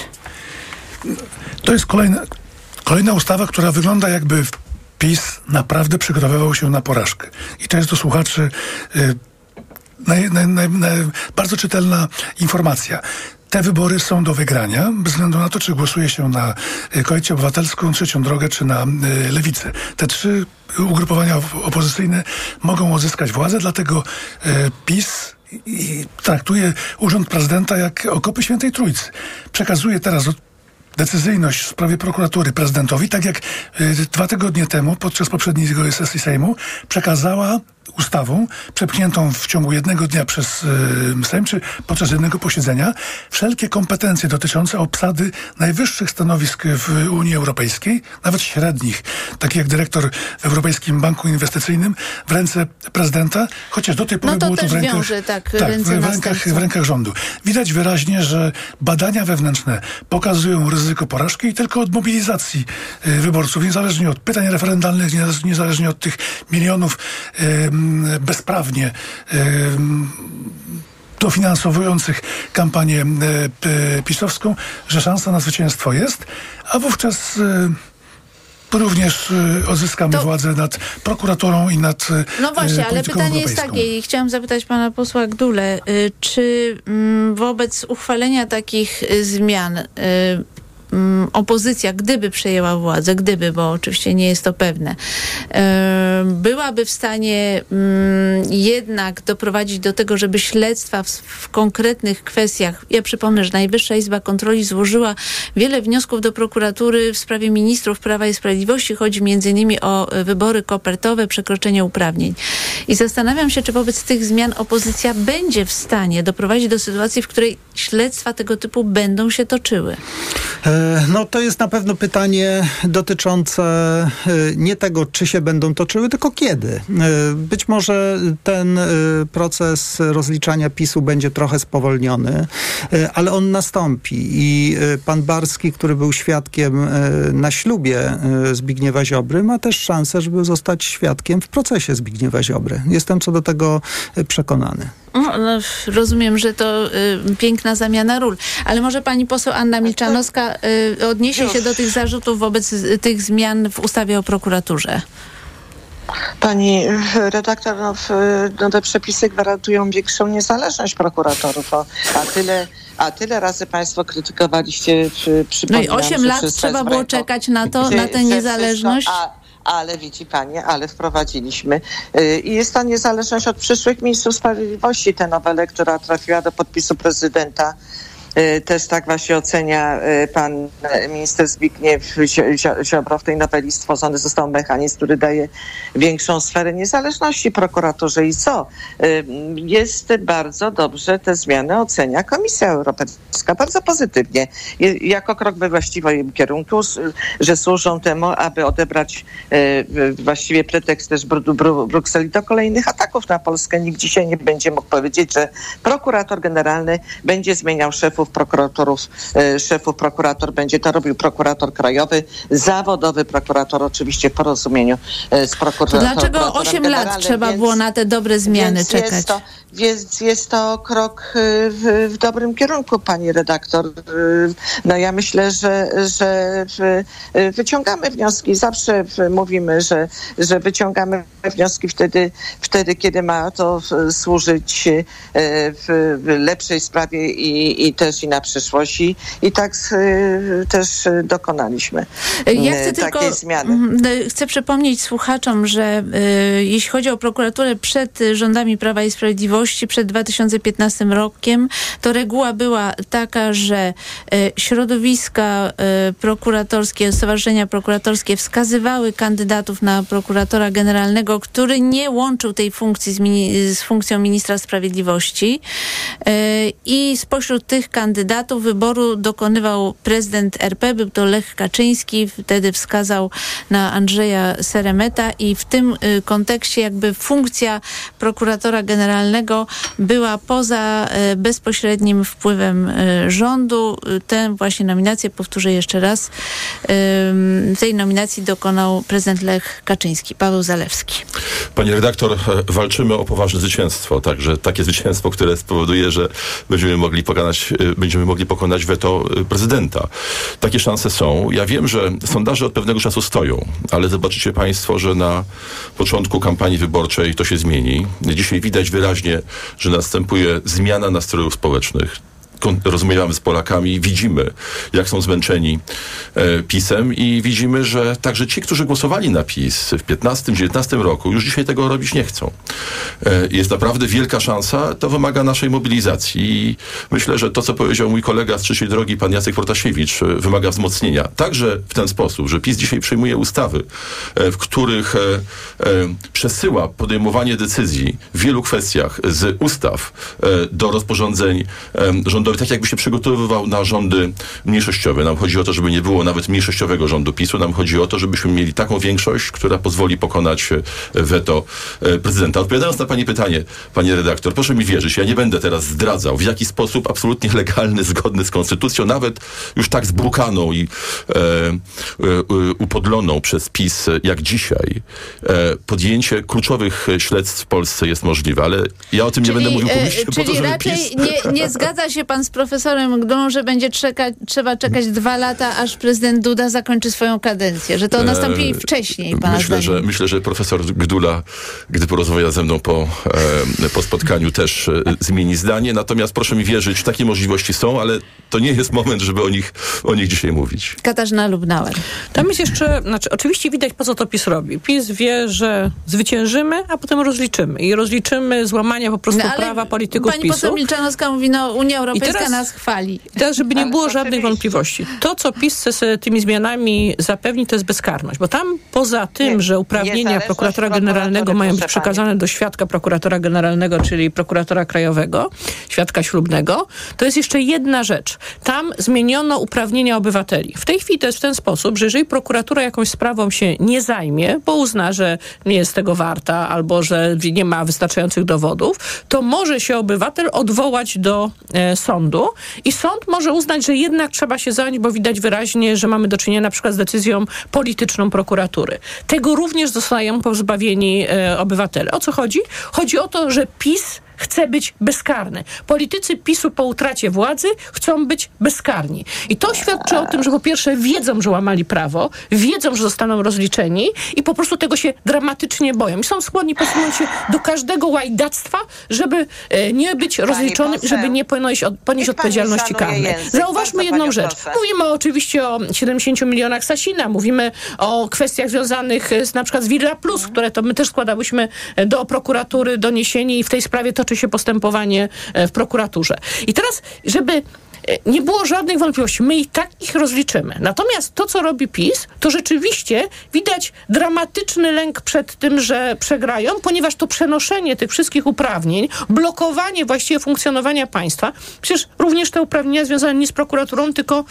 To jest kolejna, kolejna ustawa, która wygląda jakby PiS naprawdę przygotowywał się na porażkę. I to jest do słuchaczy y, naj, naj, naj, bardzo czytelna informacja. Te wybory są do wygrania, bez względu na to, czy głosuje się na y, Koalicję Obywatelską, Trzecią Drogę, czy na y, Lewicę. Te trzy ugrupowania op- opozycyjne mogą odzyskać władzę, dlatego y, PiS i traktuje urząd prezydenta jak okopy Świętej Trójcy. Przekazuje teraz decyzyjność w sprawie prokuratury prezydentowi, tak jak y, dwa tygodnie temu, podczas poprzedniej sesji Sejmu, przekazała ustawą przepchniętą w ciągu jednego dnia przez y, Sejm, czy podczas jednego posiedzenia, wszelkie kompetencje dotyczące obsady najwyższych stanowisk w Unii Europejskiej, nawet średnich, takie jak dyrektor w Europejskim Banku Inwestycyjnym, w ręce prezydenta, chociaż do tej pory No to było to w rękach, wiąże, tak, tak w, rękach, w rękach rządu. Widać wyraźnie, że badania wewnętrzne pokazują ryzyko porażki i tylko od mobilizacji y, wyborców, niezależnie od pytań referendalnych, niezależnie- od tych milionów ym, bezprawnie ym, dofinansowujących kampanię p- pisowską, że szansa na zwycięstwo jest, a wówczas y, również odzyskamy To- władzę nad prokuraturą i nad No właśnie, ale pytanie jest europejską. takie i chciałam zapytać pana posła Gdule, y, czy mm, wobec uchwalenia takich y, zmian y, mm, opozycja, gdyby przejęła władzę, gdyby, bo oczywiście nie jest to pewne, byłaby w stanie mm, jednak doprowadzić do tego, żeby śledztwa w, konkretnych kwestiach, ja przypomnę, że Najwyższa Izba Kontroli złożyła wiele wniosków do prokuratury w sprawie ministrów Prawa i Sprawiedliwości. Chodzi innymi o y, wybory kopertowe, przekroczenie uprawnień. I zastanawiam się, czy wobec tych zmian opozycja będzie w stanie doprowadzić do sytuacji, w której śledztwa tego typu będą się toczyły. E, No to jest na pewno pytanie dotyczące e, nie tego, czy się będą toczyły, tylko kiedy. E, Być może ten e, proces rozliczania PiSu będzie trochę spowolniony, e, ale on nastąpi i e, pan Barski, który był świadkiem e, na ślubie e, Zbigniewa Ziobry, ma też szansę, żeby zostać świadkiem w procesie Zbigniewa Ziobry. Jestem co do tego e, przekonany. No, rozumiem, że to y, piękna zamiana ról. Ale może pani poseł Anna Milczanowska y, odniesie się do tych zarzutów wobec y, tych zmian w ustawie o prokuraturze. Pani redaktor, no, no te przepisy gwarantują większą niezależność prokuratorów, o, a tyle, a tyle razy państwo krytykowaliście, przy, No i przypominam, 8 że lat trzeba było czekać na to, na tę niezależność. A, ale widzi pani, ale wprowadziliśmy y, i jest to niezależność od przyszłych ministrów sprawiedliwości. Tę nowelę, która trafiła do podpisu prezydenta też tak właśnie ocenia y, pan minister Zbigniew Ziobro. W tej noweli stworzony został mechanizm, który daje większą sferę niezależności prokuraturze i co? Y, jest bardzo dobrze te zmiany ocenia Komisja Europejska, bardzo pozytywnie, jako krok we właściwym kierunku, że służą temu, aby odebrać właściwie pretekst też Brukseli do kolejnych ataków na Polskę. Nikt dzisiaj nie będzie mógł powiedzieć, że prokurator generalny będzie zmieniał szefów szefów prokuratorów, e, szefów prokurator będzie to robił prokurator krajowy, zawodowy prokurator oczywiście w porozumieniu e, z prokuratorem. Dlaczego 8 lat trzeba więc, było na te dobre zmiany czekać? Jest to, więc jest to krok e, w, w, dobrym kierunku, pani redaktor. No ja myślę, że, że wyciągamy wnioski. Zawsze mówimy, że, że wyciągamy wnioski wtedy, wtedy, kiedy ma to służyć w lepszej sprawie i, i też i na przyszłość i, i tak y, też dokonaliśmy ja chcę y, takiej tylko, zmiany. Mhm, chcę przypomnieć słuchaczom, że y, jeśli chodzi o prokuraturę przed rządami Prawa i Sprawiedliwości, przed 2015 rokiem, to reguła była taka, że y, środowiska y, prokuratorskie, stowarzyszenia prokuratorskie wskazywały kandydatów na prokuratora generalnego, który nie łączył tej funkcji z, z funkcją ministra sprawiedliwości y, i spośród tych kandydatów wyboru dokonywał prezydent RP, był to Lech Kaczyński, wtedy wskazał na Andrzeja Seremeta i w tym y, kontekście jakby funkcja prokuratora generalnego była poza y, bezpośrednim wpływem y, rządu. Tę właśnie nominację, powtórzę jeszcze raz, tej nominacji dokonał prezydent Lech Kaczyński, Paweł Zalewski. Pani redaktor, e, walczymy o poważne zwycięstwo, także takie zwycięstwo, które spowoduje, że będziemy mogli pokonać będziemy mogli pokonać weto y, prezydenta. Takie szanse są. Ja wiem, że sondaże od pewnego czasu stoją, ale zobaczycie Państwo, że na początku kampanii wyborczej to się zmieni. Dzisiaj widać wyraźnie, że następuje zmiana nastrojów społecznych rozmawiamy z Polakami, widzimy, jak są zmęczeni e, PiSem i widzimy, że także ci, którzy głosowali na PiS w 15-19 roku, już dzisiaj tego robić nie chcą. E, jest naprawdę wielka szansa, to wymaga naszej mobilizacji i myślę, że to, co powiedział mój kolega z trzeciej drogi, pan Jacek Protasiewicz, e, wymaga wzmocnienia. Także w ten sposób, że PiS dzisiaj przyjmuje ustawy, e, w których e, e, przesyła podejmowanie decyzji w wielu kwestiach z ustaw do rozporządzeń rządowych tak jakby się przygotowywał na rządy mniejszościowe. Nam chodzi o to, żeby nie było nawet mniejszościowego rządu PiSu. Nam chodzi o to, żebyśmy mieli taką większość, która pozwoli pokonać e, weto e, prezydenta. Odpowiadając na Pani pytanie, Pani redaktor, proszę mi wierzyć, ja nie będę teraz zdradzał, w jaki sposób absolutnie legalny, zgodny z konstytucją, nawet już tak zbrukaną i e, e, upodloną przez PiS jak dzisiaj, e, podjęcie kluczowych śledztw w Polsce jest możliwe, ale ja o tym czyli, nie będę mówił publicznie, e, po to, żeby raczej PiS... nie, nie zgadza się pan pan z profesorem Gdą, że będzie czeka, trzeba czekać dwa lata, aż prezydent Duda zakończy swoją kadencję, że to nastąpi wcześniej, pana myślę, że, myślę, że profesor Gdula, gdy porozmawia ze mną po, e, po spotkaniu, też e, zmieni zdanie. Natomiast proszę mi wierzyć, takie możliwości są, ale to nie jest moment, żeby o nich, o nich dzisiaj mówić. Katarzyna Lubnauer. Tam jest jeszcze, znaczy oczywiście widać, po co to PiS robi. PiS wie, że zwyciężymy, a potem rozliczymy. I rozliczymy złamania po prostu no, prawa polityków pani PiSu. Pani poseł Milczanowska mówi, no Unia Europejska teraz, nas chwali. Teraz, żeby nie było żadnych wątpliwości. To, co PiS chce tymi zmianami zapewni, to jest bezkarność. Bo tam poza tym, nie, że uprawnienia prokuratora generalnego mają być przekazane do świadka prokuratora generalnego, czyli prokuratora krajowego, świadka ślubnego, to jest jeszcze jedna rzecz. Tam zmieniono uprawnienia obywateli. W tej chwili to jest w ten sposób, że jeżeli prokuratura jakąś sprawą się nie zajmie, bo uzna, że nie jest tego warta albo że nie ma wystarczających dowodów, to może się obywatel odwołać do e, sądu sądu i sąd może uznać, że jednak trzeba się zająć, bo widać wyraźnie, że mamy do czynienia na przykład z decyzją polityczną prokuratury. Tego również zostają pozbawieni e, obywatele. O co chodzi? Chodzi o to, że PiS chce być bezkarny. Politycy PiSu po utracie władzy chcą być bezkarni. I to świadczy o tym, że po pierwsze wiedzą, że łamali prawo, wiedzą, że zostaną rozliczeni i po prostu tego się dramatycznie boją. I są skłonni posunąć się do każdego łajdactwa, żeby e, nie być rozliczonym, żeby nie ponieść, od, ponieść odpowiedzialności karnej. Zauważmy jedną rzecz. Mówimy oczywiście o 70 milionach Sasina, mówimy o kwestiach związanych z, na przykład z Villa Plus, które to my też składałyśmy do prokuratury doniesienie i w tej sprawie toczy się postępowanie e, w prokuraturze. I teraz, żeby e, nie było żadnych wątpliwości. My i tak ich rozliczymy. Natomiast to, co robi PiS, to rzeczywiście widać dramatyczny lęk przed tym, że przegrają, ponieważ to przenoszenie tych wszystkich uprawnień, blokowanie właściwie funkcjonowania państwa, przecież również te uprawnienia związane nie z prokuraturą, tylko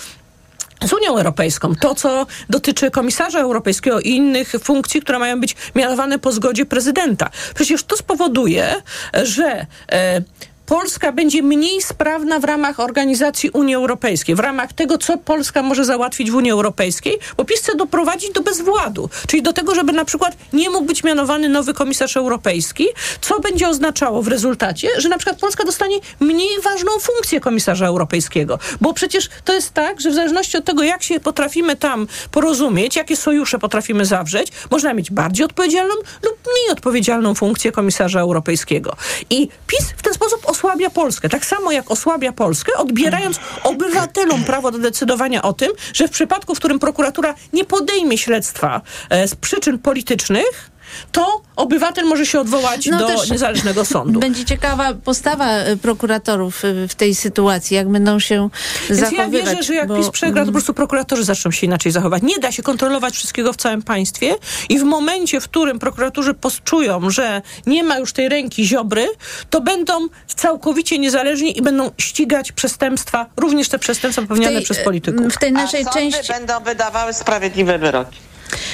z Unią Europejską. To, co dotyczy komisarza europejskiego i innych funkcji, które mają być mianowane po zgodzie prezydenta. Przecież to spowoduje, że e, Polska będzie mniej sprawna w ramach organizacji Unii Europejskiej, w ramach tego, co Polska może załatwić w Unii Europejskiej, bo PiS chce doprowadzić do bezwładu, czyli do tego, żeby na przykład nie mógł być mianowany nowy komisarz europejski, co będzie oznaczało w rezultacie, że na przykład Polska dostanie mniej ważną funkcję komisarza europejskiego, bo przecież to jest tak, że w zależności od tego, jak się potrafimy tam porozumieć, jakie sojusze potrafimy zawrzeć, można mieć bardziej odpowiedzialną lub mniej odpowiedzialną funkcję komisarza europejskiego. I PiS w ten sposób osłabia Polskę. Tak samo jak osłabia Polskę, odbierając obywatelom prawo do decydowania o tym, że w przypadku, w którym prokuratura nie podejmie śledztwa e, z przyczyn politycznych, to obywatel może się odwołać No do niezależnego sądu. Będzie ciekawa postawa y, prokuratorów y, w tej sytuacji, jak będą się Więc zachowywać. ja wierzę, że jak bo- PiS przegra, to po prostu prokuratorzy zaczną się inaczej zachować. Nie da się kontrolować wszystkiego w całym państwie i w momencie, w którym prokuratorzy poczują, że nie ma już tej ręki Ziobry, to będą całkowicie niezależni i będą ścigać przestępstwa, również te przestępstwa popełniane tej- przez polityków. W tej naszej A części... będą wydawały sprawiedliwe wyroki.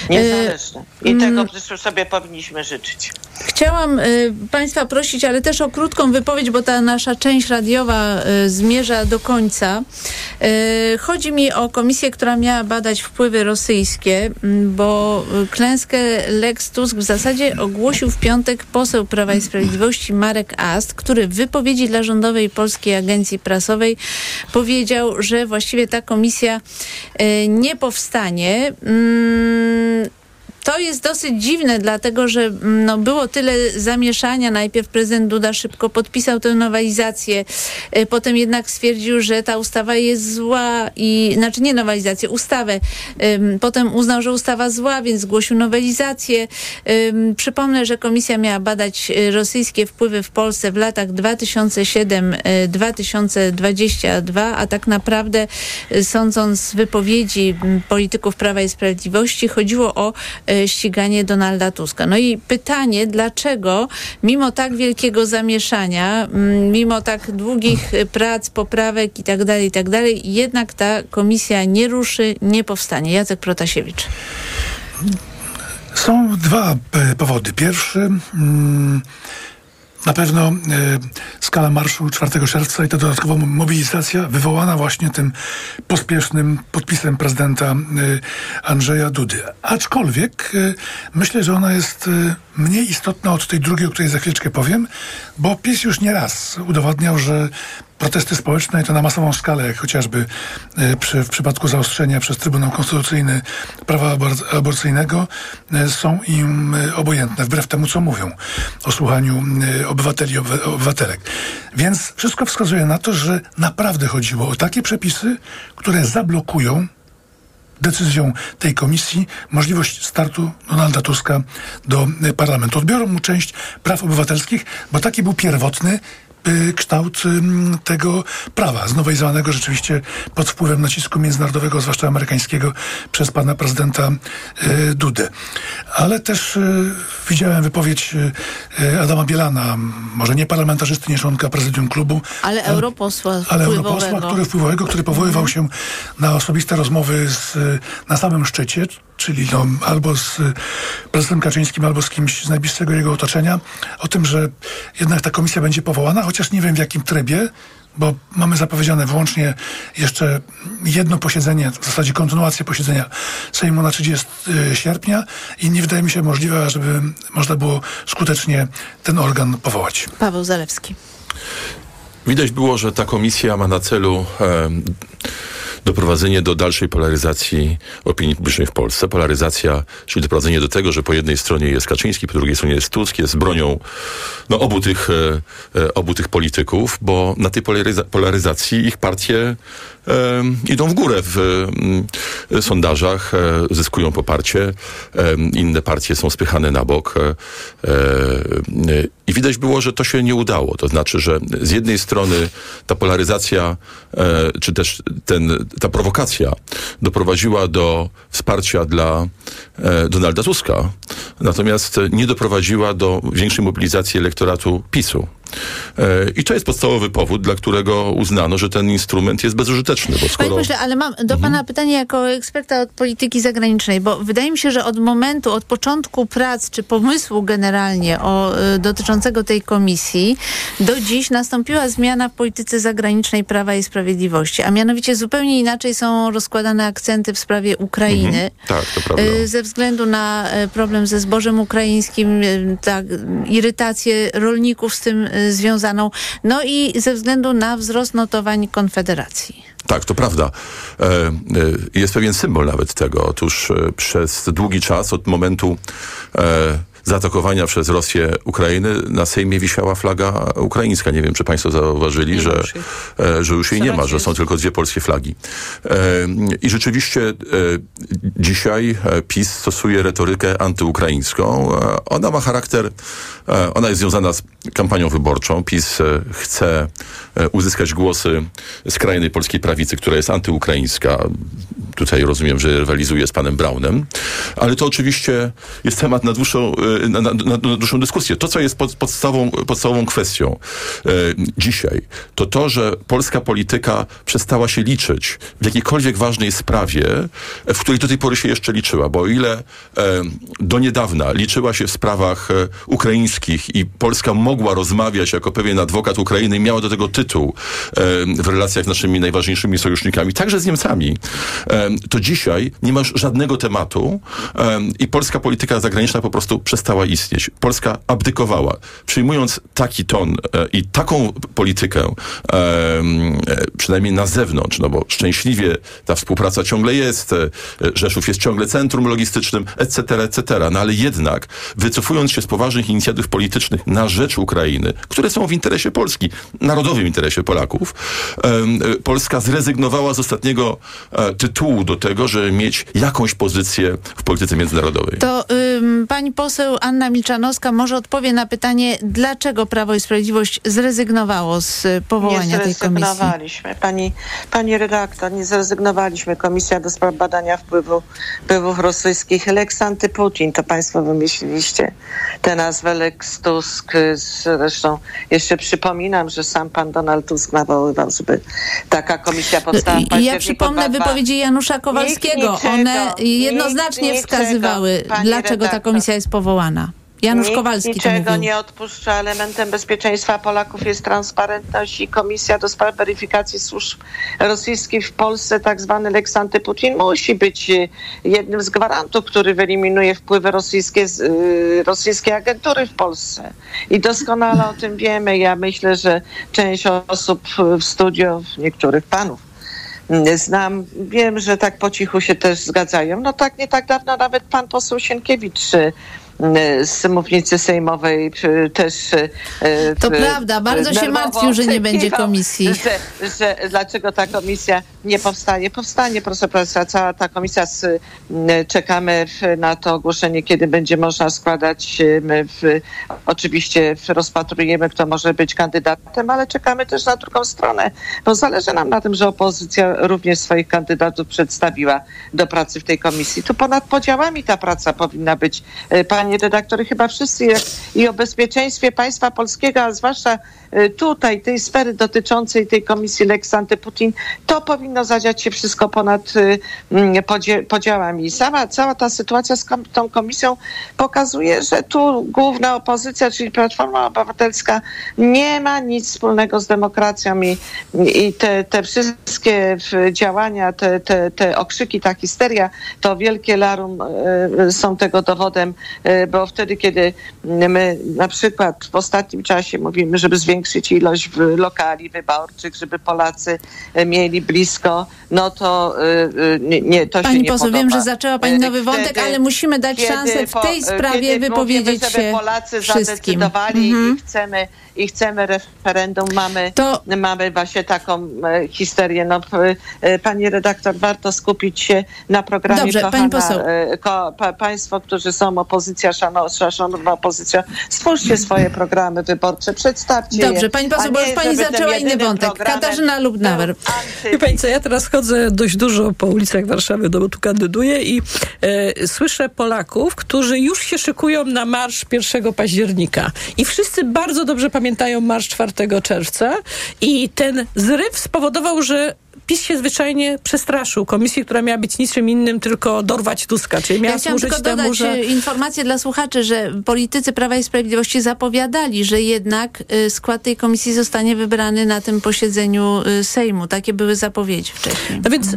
Niezależne. I tego sobie powinniśmy życzyć. Chciałam y, Państwa prosić, ale też o krótką wypowiedź, bo ta nasza część radiowa y, zmierza do końca. Y, chodzi mi o komisję, która miała badać wpływy rosyjskie, m, bo y, klęskę Lex Tusk w zasadzie ogłosił w piątek poseł Prawa i Sprawiedliwości Marek Ast, który w wypowiedzi dla rządowej polskiej agencji prasowej powiedział, że właściwie ta komisja y, nie powstanie. Mm, to jest dosyć dziwne, dlatego że mm, no, było tyle zamieszania. Najpierw prezydent Duda szybko podpisał tę nowelizację, y, potem jednak stwierdził, że ta ustawa jest zła i, znaczy nie nowelizację, ustawę. Potem uznał, że ustawa zła, więc zgłosił nowelizację. Przypomnę, że komisja miała badać y, rosyjskie wpływy w Polsce w latach 2007-2022, a tak naprawdę sądząc z wypowiedzi polityków Prawa i Sprawiedliwości chodziło o ściganie Donalda Tuska. No i pytanie, dlaczego mimo tak wielkiego zamieszania, mimo tak długich y, prac, poprawek i tak dalej, i tak dalej, jednak ta komisja nie ruszy, nie powstanie. Jacek Protasiewicz. Są dwa e, powody. Pierwszy, mm, na pewno e, skala marszu 4 czerwca i ta dodatkowa mo- mobilizacja wywołana właśnie tym pospiesznym podpisem prezydenta e, Andrzeja Dudy. Aczkolwiek e, myślę, że ona jest mniej istotna od tej drugiej, o której za chwileczkę powiem, bo PiS już nie raz udowadniał, że protesty społeczne i to na masową skalę, jak chociażby e, przy, w przypadku zaostrzenia przez Trybunał Konstytucyjny prawa abor- aborcyjnego e, są im e, obojętne, wbrew temu, co mówią o słuchaniu obywateli obywatelek. Więc wszystko wskazuje na to, że naprawdę chodziło o takie przepisy, które zablokują decyzją tej komisji możliwość startu Donalda Tuska do parlamentu. Odbiorą mu część praw obywatelskich, bo taki był pierwotny kształt ym, tego prawa, znowelizowanego rzeczywiście pod wpływem nacisku międzynarodowego, zwłaszcza amerykańskiego, przez pana prezydenta y, Dudę. Ale też y, widziałem wypowiedź y, y, Adama Bielana, może nie parlamentarzysty, nie członka prezydium klubu, Ale europosła ale europosła, który wpływowego, który powoływał się na osobiste rozmowy z, na samym szczycie, czyli no, albo z prezydentem Kaczyńskim, albo z kimś z najbliższego jego otoczenia, o tym, że jednak ta komisja będzie powołana, chociaż nie wiem w jakim trybie, bo mamy zapowiedziane wyłącznie jeszcze jedno posiedzenie, w zasadzie kontynuację posiedzenia Sejmu na 30 sierpnia i nie wydaje mi się możliwe, żeby można było skutecznie ten organ powołać. Paweł Zalewski. Widać było, że ta komisja ma na celu e, doprowadzenie do dalszej polaryzacji opinii publicznej w Polsce. Polaryzacja, czyli doprowadzenie do tego, że po jednej stronie jest Kaczyński, po drugiej stronie jest Tusk, jest bronią no, obu, tych, e, e obu tych polityków, bo na tej polaryza polaryzacji ich partie idą w górę w e, sondażach, e, zyskują poparcie, e, inne partie są spychane na bok i widać było, że to się nie udało. To znaczy, że z jednej strony ta polaryzacja, czy też ten, ta prowokacja doprowadziła do wsparcia dla Donalda Tuska, natomiast nie doprowadziła do większej mobilizacji elektoratu PiSu. E, I to jest podstawowy powód, dla którego uznano, że ten instrument jest bezużyteczny. Bo skoro... Panie pośle, ale mam do mhm. pana pytanie jako eksperta od polityki zagranicznej, bo wydaje mi się, że od momentu, od początku prac, czy pomysłu generalnie o, y, dotyczącego tej komisji, do dziś nastąpiła zmiana w polityce zagranicznej Prawa i Sprawiedliwości, a mianowicie zupełnie inaczej są rozkładane akcenty w sprawie Ukrainy. Mhm. Tak, to prawda. Ze względu na problem ze zbożem ukraińskim, tak, irytację rolników z tym związaną, no i ze względu na wzrost notowań Konfederacji. Tak, to prawda. E, e, jest pewien symbol nawet tego. Otóż e, przez długi czas od momentu zaatakowania przez Rosję Ukrainy na Sejmie wisiała flaga ukraińska. Nie wiem, czy państwo zauważyli, że, że już jej nie ma, że są tylko dwie polskie flagi. I rzeczywiście dzisiaj PiS stosuje retorykę antyukraińską. Ona ma charakter, ona jest związana z kampanią wyborczą. PiS chce uzyskać głosy skrajnej polskiej prawicy, która jest antyukraińska. Tutaj rozumiem, że rywalizuje z panem Braunem. Ale to oczywiście jest temat na dłuższą, na, na, na, dłuższą dyskusję. To, co jest pod, podstawową, podstawową kwestią e, dzisiaj, to to, że polska polityka przestała się liczyć w jakiejkolwiek ważnej sprawie, w której do tej pory się jeszcze liczyła. Bo o ile e, do niedawna liczyła się w sprawach e, ukraińskich i Polska mogła rozmawiać jako pewien adwokat Ukrainy, miała do tego tytuł e, w relacjach z naszymi najważniejszymi sojusznikami, także z Niemcami, e, to dzisiaj nie ma już żadnego tematu e, i polska polityka zagraniczna po prostu przestała istnieć. Polska abdykowała. Przyjmując taki ton e, i taką politykę, e, e, przynajmniej na zewnątrz, no bo szczęśliwie ta współpraca ciągle jest, Rzeszów jest ciągle centrum logistycznym, etc., etc., no ale jednak wycofując się z poważnych inicjatyw politycznych na rzecz Ukrainy, które są w interesie Polski, narodowym interesie Polaków, Polska zrezygnowała z ostatniego tytułu do tego, żeby mieć jakąś pozycję w polityce międzynarodowej. To ym, pani poseł Anna Milczanowska może odpowie na pytanie, dlaczego Prawo i Sprawiedliwość zrezygnowało z powołania tej komisji. Nie zrezygnowaliśmy. Pani, pani redaktor, nie zrezygnowaliśmy. Komisja do spraw badania wpływu, wpływów rosyjskich. Lex antyputin, to państwo wymyśliliście tę nazwę Lex Tusk. Zresztą jeszcze przypominam, że sam pan Donald Tusk nawoływał, żeby taka komisja powstała w Ja przypomnę wypowiedzi Janusza Kowalskiego. Niczego, One jednoznacznie wskazywały, dlaczego ta komisja jest powołana. Janusz Nikt Kowalski niczego nie odpuszcza. Elementem bezpieczeństwa Polaków jest transparentność i Komisja do Spraw Weryfikacji Służb Rosyjskich w Polsce, tak zwany Lex Antyputin, musi być y, jednym z gwarantów, który wyeliminuje wpływy rosyjskie, y, rosyjskiej agentury w Polsce. I doskonale o tym wiemy. Ja myślę, że część osób w studio, niektórych panów, mm, znam, wiem, że tak po cichu się też zgadzają. No tak, nie tak dawno nawet pan poseł Sienkiewicz y, z mównicy sejmowej też... E, to prawda, bardzo się martwił, że nie będzie komisji. Że, że, dlaczego ta komisja nie powstanie? Powstanie, proszę Państwa, cała ta komisja, z, czekamy na to ogłoszenie, kiedy będzie można składać. My w, oczywiście rozpatrujemy, kto może być kandydatem, ale czekamy też na drugą stronę, bo zależy nam na tym, że opozycja również swoich kandydatów przedstawiła do pracy w tej komisji. Tu ponad podziałami ta praca powinna być. Pani panie redaktor, chyba wszyscy jak, i o bezpieczeństwie państwa polskiego, a zwłaszcza y, tutaj, tej sfery dotyczącej tej komisji Lex Antyputin, to powinno zadziać się wszystko ponad y, mm, podzie, podziałami. Sama, cała ta sytuacja z kom, tą komisją pokazuje, że tu główna opozycja, czyli Platforma Obywatelska, nie ma nic wspólnego z demokracją i, i te, te wszystkie działania, te, te, te okrzyki, ta histeria, to wielkie larum y, są tego dowodem, bo wtedy, kiedy my na przykład w ostatnim czasie mówimy, żeby zwiększyć ilość lokali wyborczych, żeby Polacy y, mieli blisko, no to nie, nie to Pani się nie poseł, podoba. wiem, że zaczęła Pani nowy Wtedy, wątek, ale musimy dać szansę w tej sprawie wypowiedzieć mówimy, żeby się Polacy wszystkim. zadecydowali Mhm. i chcemy i chcemy referendum, mamy, To- mamy właśnie taką e, histerię. No, e, pani redaktor, warto skupić się na programie Dobrze, pani kochana, poseł. e, Ko, pa, państwo, którzy są opozycja, szano- szanowna opozycja, stwórzcie swoje programy wyborcze, przedstawcie je. Dobrze, pani poseł, bo już pani zaczęła inny wątek. Katarzyna anty- Wie pani co, ja teraz chodzę dość dużo po ulicach Warszawy, no bo tu kandyduję i e, słyszę Polaków, którzy już się szykują na marsz 1 października. I wszyscy bardzo dobrze pamiętają marsz 4 czerwca i ten zryw spowodował, że PiS się zwyczajnie przestraszył komisji, która miała być niczym innym, tylko dorwać Tuska, czyli miała Ja służyć tylko temu, dodać że... e, informację dla słuchaczy, że politycy Prawa i Sprawiedliwości zapowiadali, że jednak e, skład tej komisji zostanie wybrany na tym posiedzeniu e, Sejmu. Takie były zapowiedzi wcześniej. No więc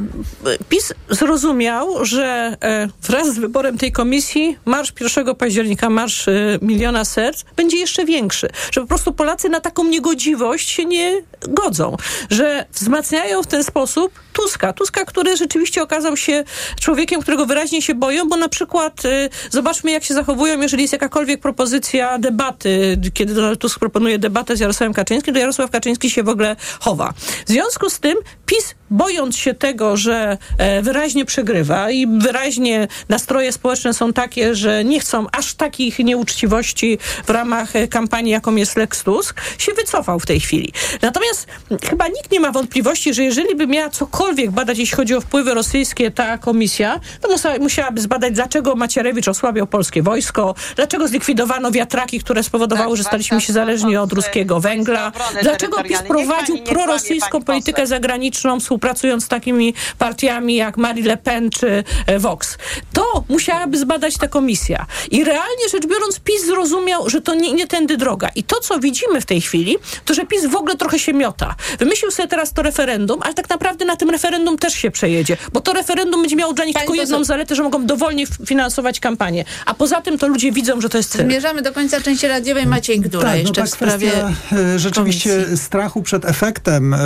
PiS zrozumiał, że wraz z wyborem tej komisji marsz 1 października, marsz miliona serc będzie jeszcze większy. Że po prostu Polacy na taką niegodziwość się nie godzą. Że wzmacniają w ten sposób Tuska. Tuska, który rzeczywiście okazał się człowiekiem, którego wyraźnie się boją, bo na przykład e, zobaczmy, jak się zachowują, jeżeli jest jakakolwiek propozycja debaty, kiedy Donald Tusk proponuje debatę z Jarosławem Kaczyńskim, to Jarosław Kaczyński się w ogóle chowa. W związku z tym PiS, bojąc się tego, że e, wyraźnie przegrywa i wyraźnie nastroje społeczne są takie, że nie chcą aż takich nieuczciwości w ramach e, kampanii, jaką jest Lex Tusk, się wycofał w tej chwili. Natomiast m, chyba nikt nie ma wątpliwości, że jeżeli by miała cokolwiek badać, jeśli chodzi o wpływy rosyjskie, ta komisja, to musiałaby zbadać, dlaczego Macierewicz osłabiał polskie wojsko, dlaczego zlikwidowano wiatraki, które spowodowały, Tak, że staliśmy zwłaszcza się zależni od pomocy ruskiego węgla, dlaczego PiS prowadził prorosyjską politykę zagraniczną, współpracując z takimi partiami jak Marie Le Pen czy e, Vox. To musiałaby zbadać ta komisja. I realnie rzecz biorąc, PiS zrozumiał, że to nie, nie tędy droga. I to, co widzimy w tej chwili, to, że PiS w ogóle trochę się miota. Wymyślił sobie teraz to referendum, ale tak naprawdę na tym referendum też się przejedzie, bo to referendum będzie miało dla nich Pani tylko jedną zaletę, że mogą dowolnie finansować kampanię. A poza tym to ludzie widzą, że to jest cel. Zmierzamy do końca części radiowej. Maciej Gdula Tak, no jeszcze ta w sprawie kwestia e, rzeczywiście komisji. strachu przed efektem e,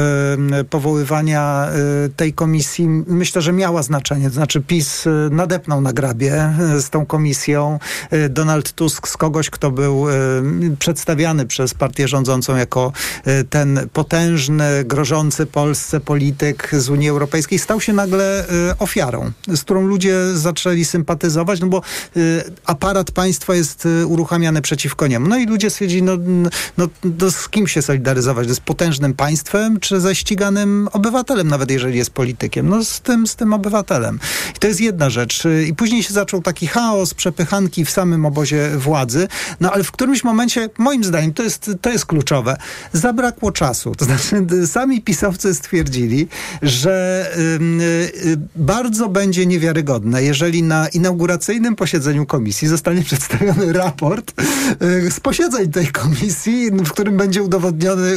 powoływania e, tej komisji myślę, że miała znaczenie. To znaczy PiS e, nadepnął na grabie e, z tą komisją. Donald Tusk z kogoś, kto był przedstawiany przez partię rządzącą jako ten potężny, grożący Polsce polityk z Unii Europejskiej, stał się nagle ofiarą, z którą ludzie zaczęli sympatyzować, no bo aparat państwa jest uruchamiany przeciwko niemu. No i ludzie stwierdzili, no, no, no z kim się solidaryzować? Z potężnym państwem, czy ze ściganym obywatelem, nawet jeżeli jest politykiem? No z tym, z tym obywatelem. I to jest jedna rzecz. I później się zaczął taki chaos, przepychanki w samym obozie władzy, no ale w którymś momencie, moim zdaniem, to jest, to jest kluczowe, zabrakło czasu. To znaczy, sami pisowcy stwierdzili, że y, y, bardzo będzie niewiarygodne, jeżeli na inauguracyjnym posiedzeniu komisji zostanie przedstawiony raport y, z posiedzeń tej komisji, w którym będzie udowodniony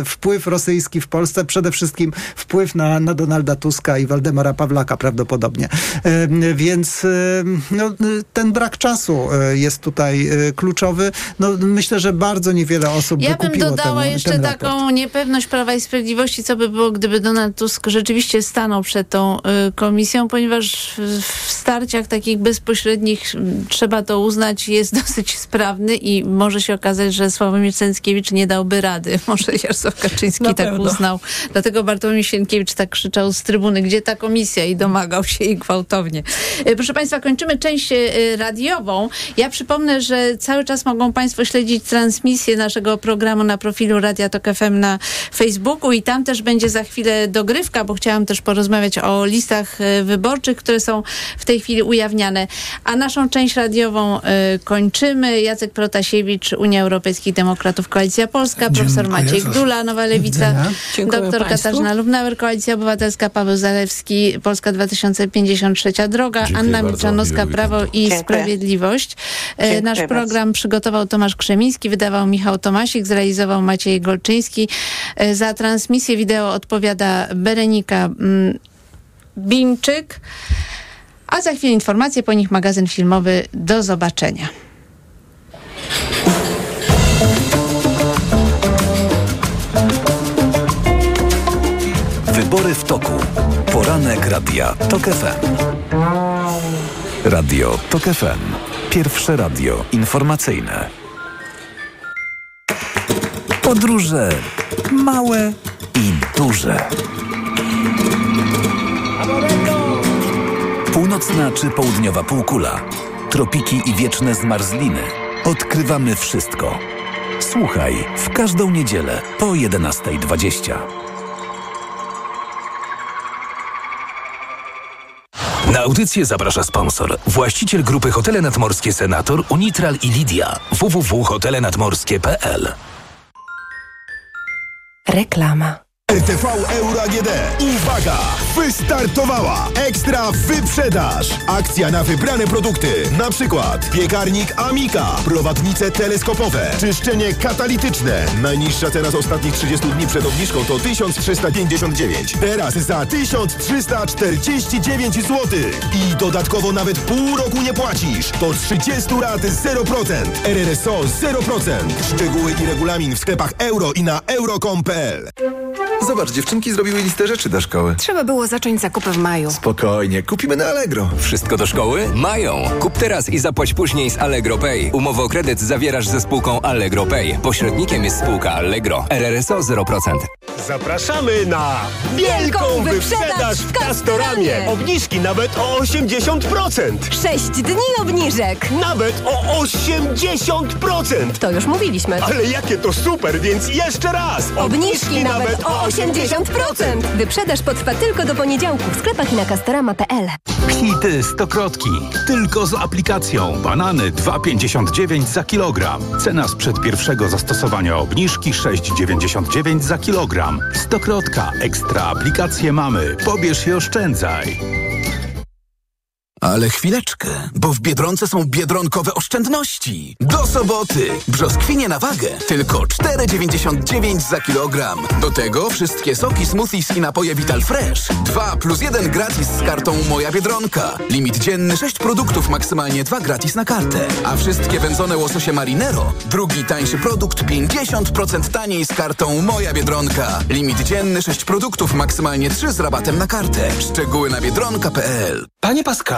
y, wpływ rosyjski w Polsce, przede wszystkim wpływ na, na Donalda Tuska i Waldemara Pawlaka prawdopodobnie. Y, Więc y, no, ten brak czasu y, jest tutaj kluczowy. No, myślę, że bardzo niewiele osób Ja bym dodała ten, jeszcze ten taką niepewność Prawa i Sprawiedliwości, co by było, gdyby Donald Tusk rzeczywiście stanął przed tą komisją, ponieważ w, starciach takich bezpośrednich trzeba to uznać, jest dosyć sprawny i może się okazać, że Sławomir Cęckiewicz nie dałby rady. Może Jarosław Kaczyński Na tak pewno. uznał. Dlatego Bartłomiej Sienkiewicz tak krzyczał z trybuny, gdzie ta komisja i domagał się jej gwałtownie. Y, Proszę Państwa, kończymy część y, radiową. Ja przypomnę, że cały czas mogą Państwo śledzić transmisję naszego programu na profilu Radia Tok FM na Facebooku i tam też będzie za chwilę dogrywka, bo chciałam też porozmawiać o listach y, wyborczych, które są w tej chwili ujawniane. A naszą część radiową kończymy. Jacek Protasiewicz, Unia Europejskich Demokratów, Koalicja Polska, profesor Dziękuję. Maciej Gdula, Nowa Lewica, doktor państwu. Katarzyna Lubnauer, Koalicja Obywatelska, Paweł Zalewski, Polska 2053 Droga, Dziękuję Anna. Milczanowska, Prawo i Dziękuję. Sprawiedliwość. E, Dziękuję Nasz bardzo. program przygotował Tomasz Krzemiński, wydawał Michał Tomasik, zrealizował Maciej Golczyński. E, Za transmisję wideo odpowiada Berenika mm, Bińczyk. A za chwilę informacje, po nich magazyn filmowy. Do zobaczenia. Wybory w toku. Poranek Radia TOK FM. Radio TOK FM. Pierwsze radio informacyjne. Podróże małe i duże. Północna czy południowa półkula. Tropiki i wieczne zmarzliny. Odkrywamy wszystko. Słuchaj w każdą niedzielę po 11.20. Na audycję zaprasza sponsor. Właściciel grupy Hotele Nadmorskie Senator, Unitral i Lidia. www.hotelenadmorskie.pl Reklama. RTV Euro AGD. Uwaga! Wystartowała! Ekstra wyprzedaż! Akcja na wybrane produkty. Na przykład piekarnik Amika, prowadnice teleskopowe, czyszczenie katalityczne. Najniższa cena z ostatnich 30 dni przed obniżką to 1359. Teraz za 1349 zł. I dodatkowo nawet pół roku nie płacisz. Do 30 lat 0%. RRSO 0%. Szczegóły i regulamin w sklepach euro i na euro.com.pl Zobacz, dziewczynki zrobiły listę rzeczy do szkoły. Trzeba było zacząć zakupy w maju. Spokojnie, kupimy na Allegro. Wszystko do szkoły? Mają. Kup teraz i zapłać później z Allegro Pay. Umowę o kredyt zawierasz ze spółką Allegro Pay. Pośrednikiem jest spółka Allegro. RRSO 0%. Zapraszamy na Wielką wyprzedaż w Castoramie. Obniżki nawet o 80%! Sześć dni obniżek. Nawet o 80%! To już mówiliśmy. Ale jakie to super, więc jeszcze raz! Obniżki nawet o 80%. Wyprzedaż potrwa tylko do poniedziałku w sklepach i na castorama.pl. Hity stokrotki. Tylko z aplikacją. Banany 2,59 za kilogram. Cena sprzed pierwszego zastosowania obniżki 6,99 za kilogram. Stokrotka. Ekstra aplikacje mamy. Pobierz i oszczędzaj. Ale chwileczkę, bo w Biedronce są biedronkowe oszczędności. Do soboty. Brzoskwinie na wagę. Tylko 4,99 za kilogram. Do tego wszystkie soki, smoothies i napoje Vital Fresh. 2 plus 1 gratis z kartą Moja Biedronka. Limit dzienny 6 produktów, maksymalnie 2 gratis na kartę. A wszystkie wędzone łososie Marinero. Drugi tańszy produkt 50% taniej z kartą Moja Biedronka. Limit dzienny 6 produktów, maksymalnie 3 z rabatem na kartę. Szczegóły na biedronka.pl Panie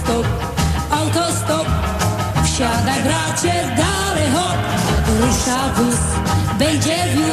Autostop, autostop, wsiadaj bracie, dalej hop, rusza wóz, będzie wiózł.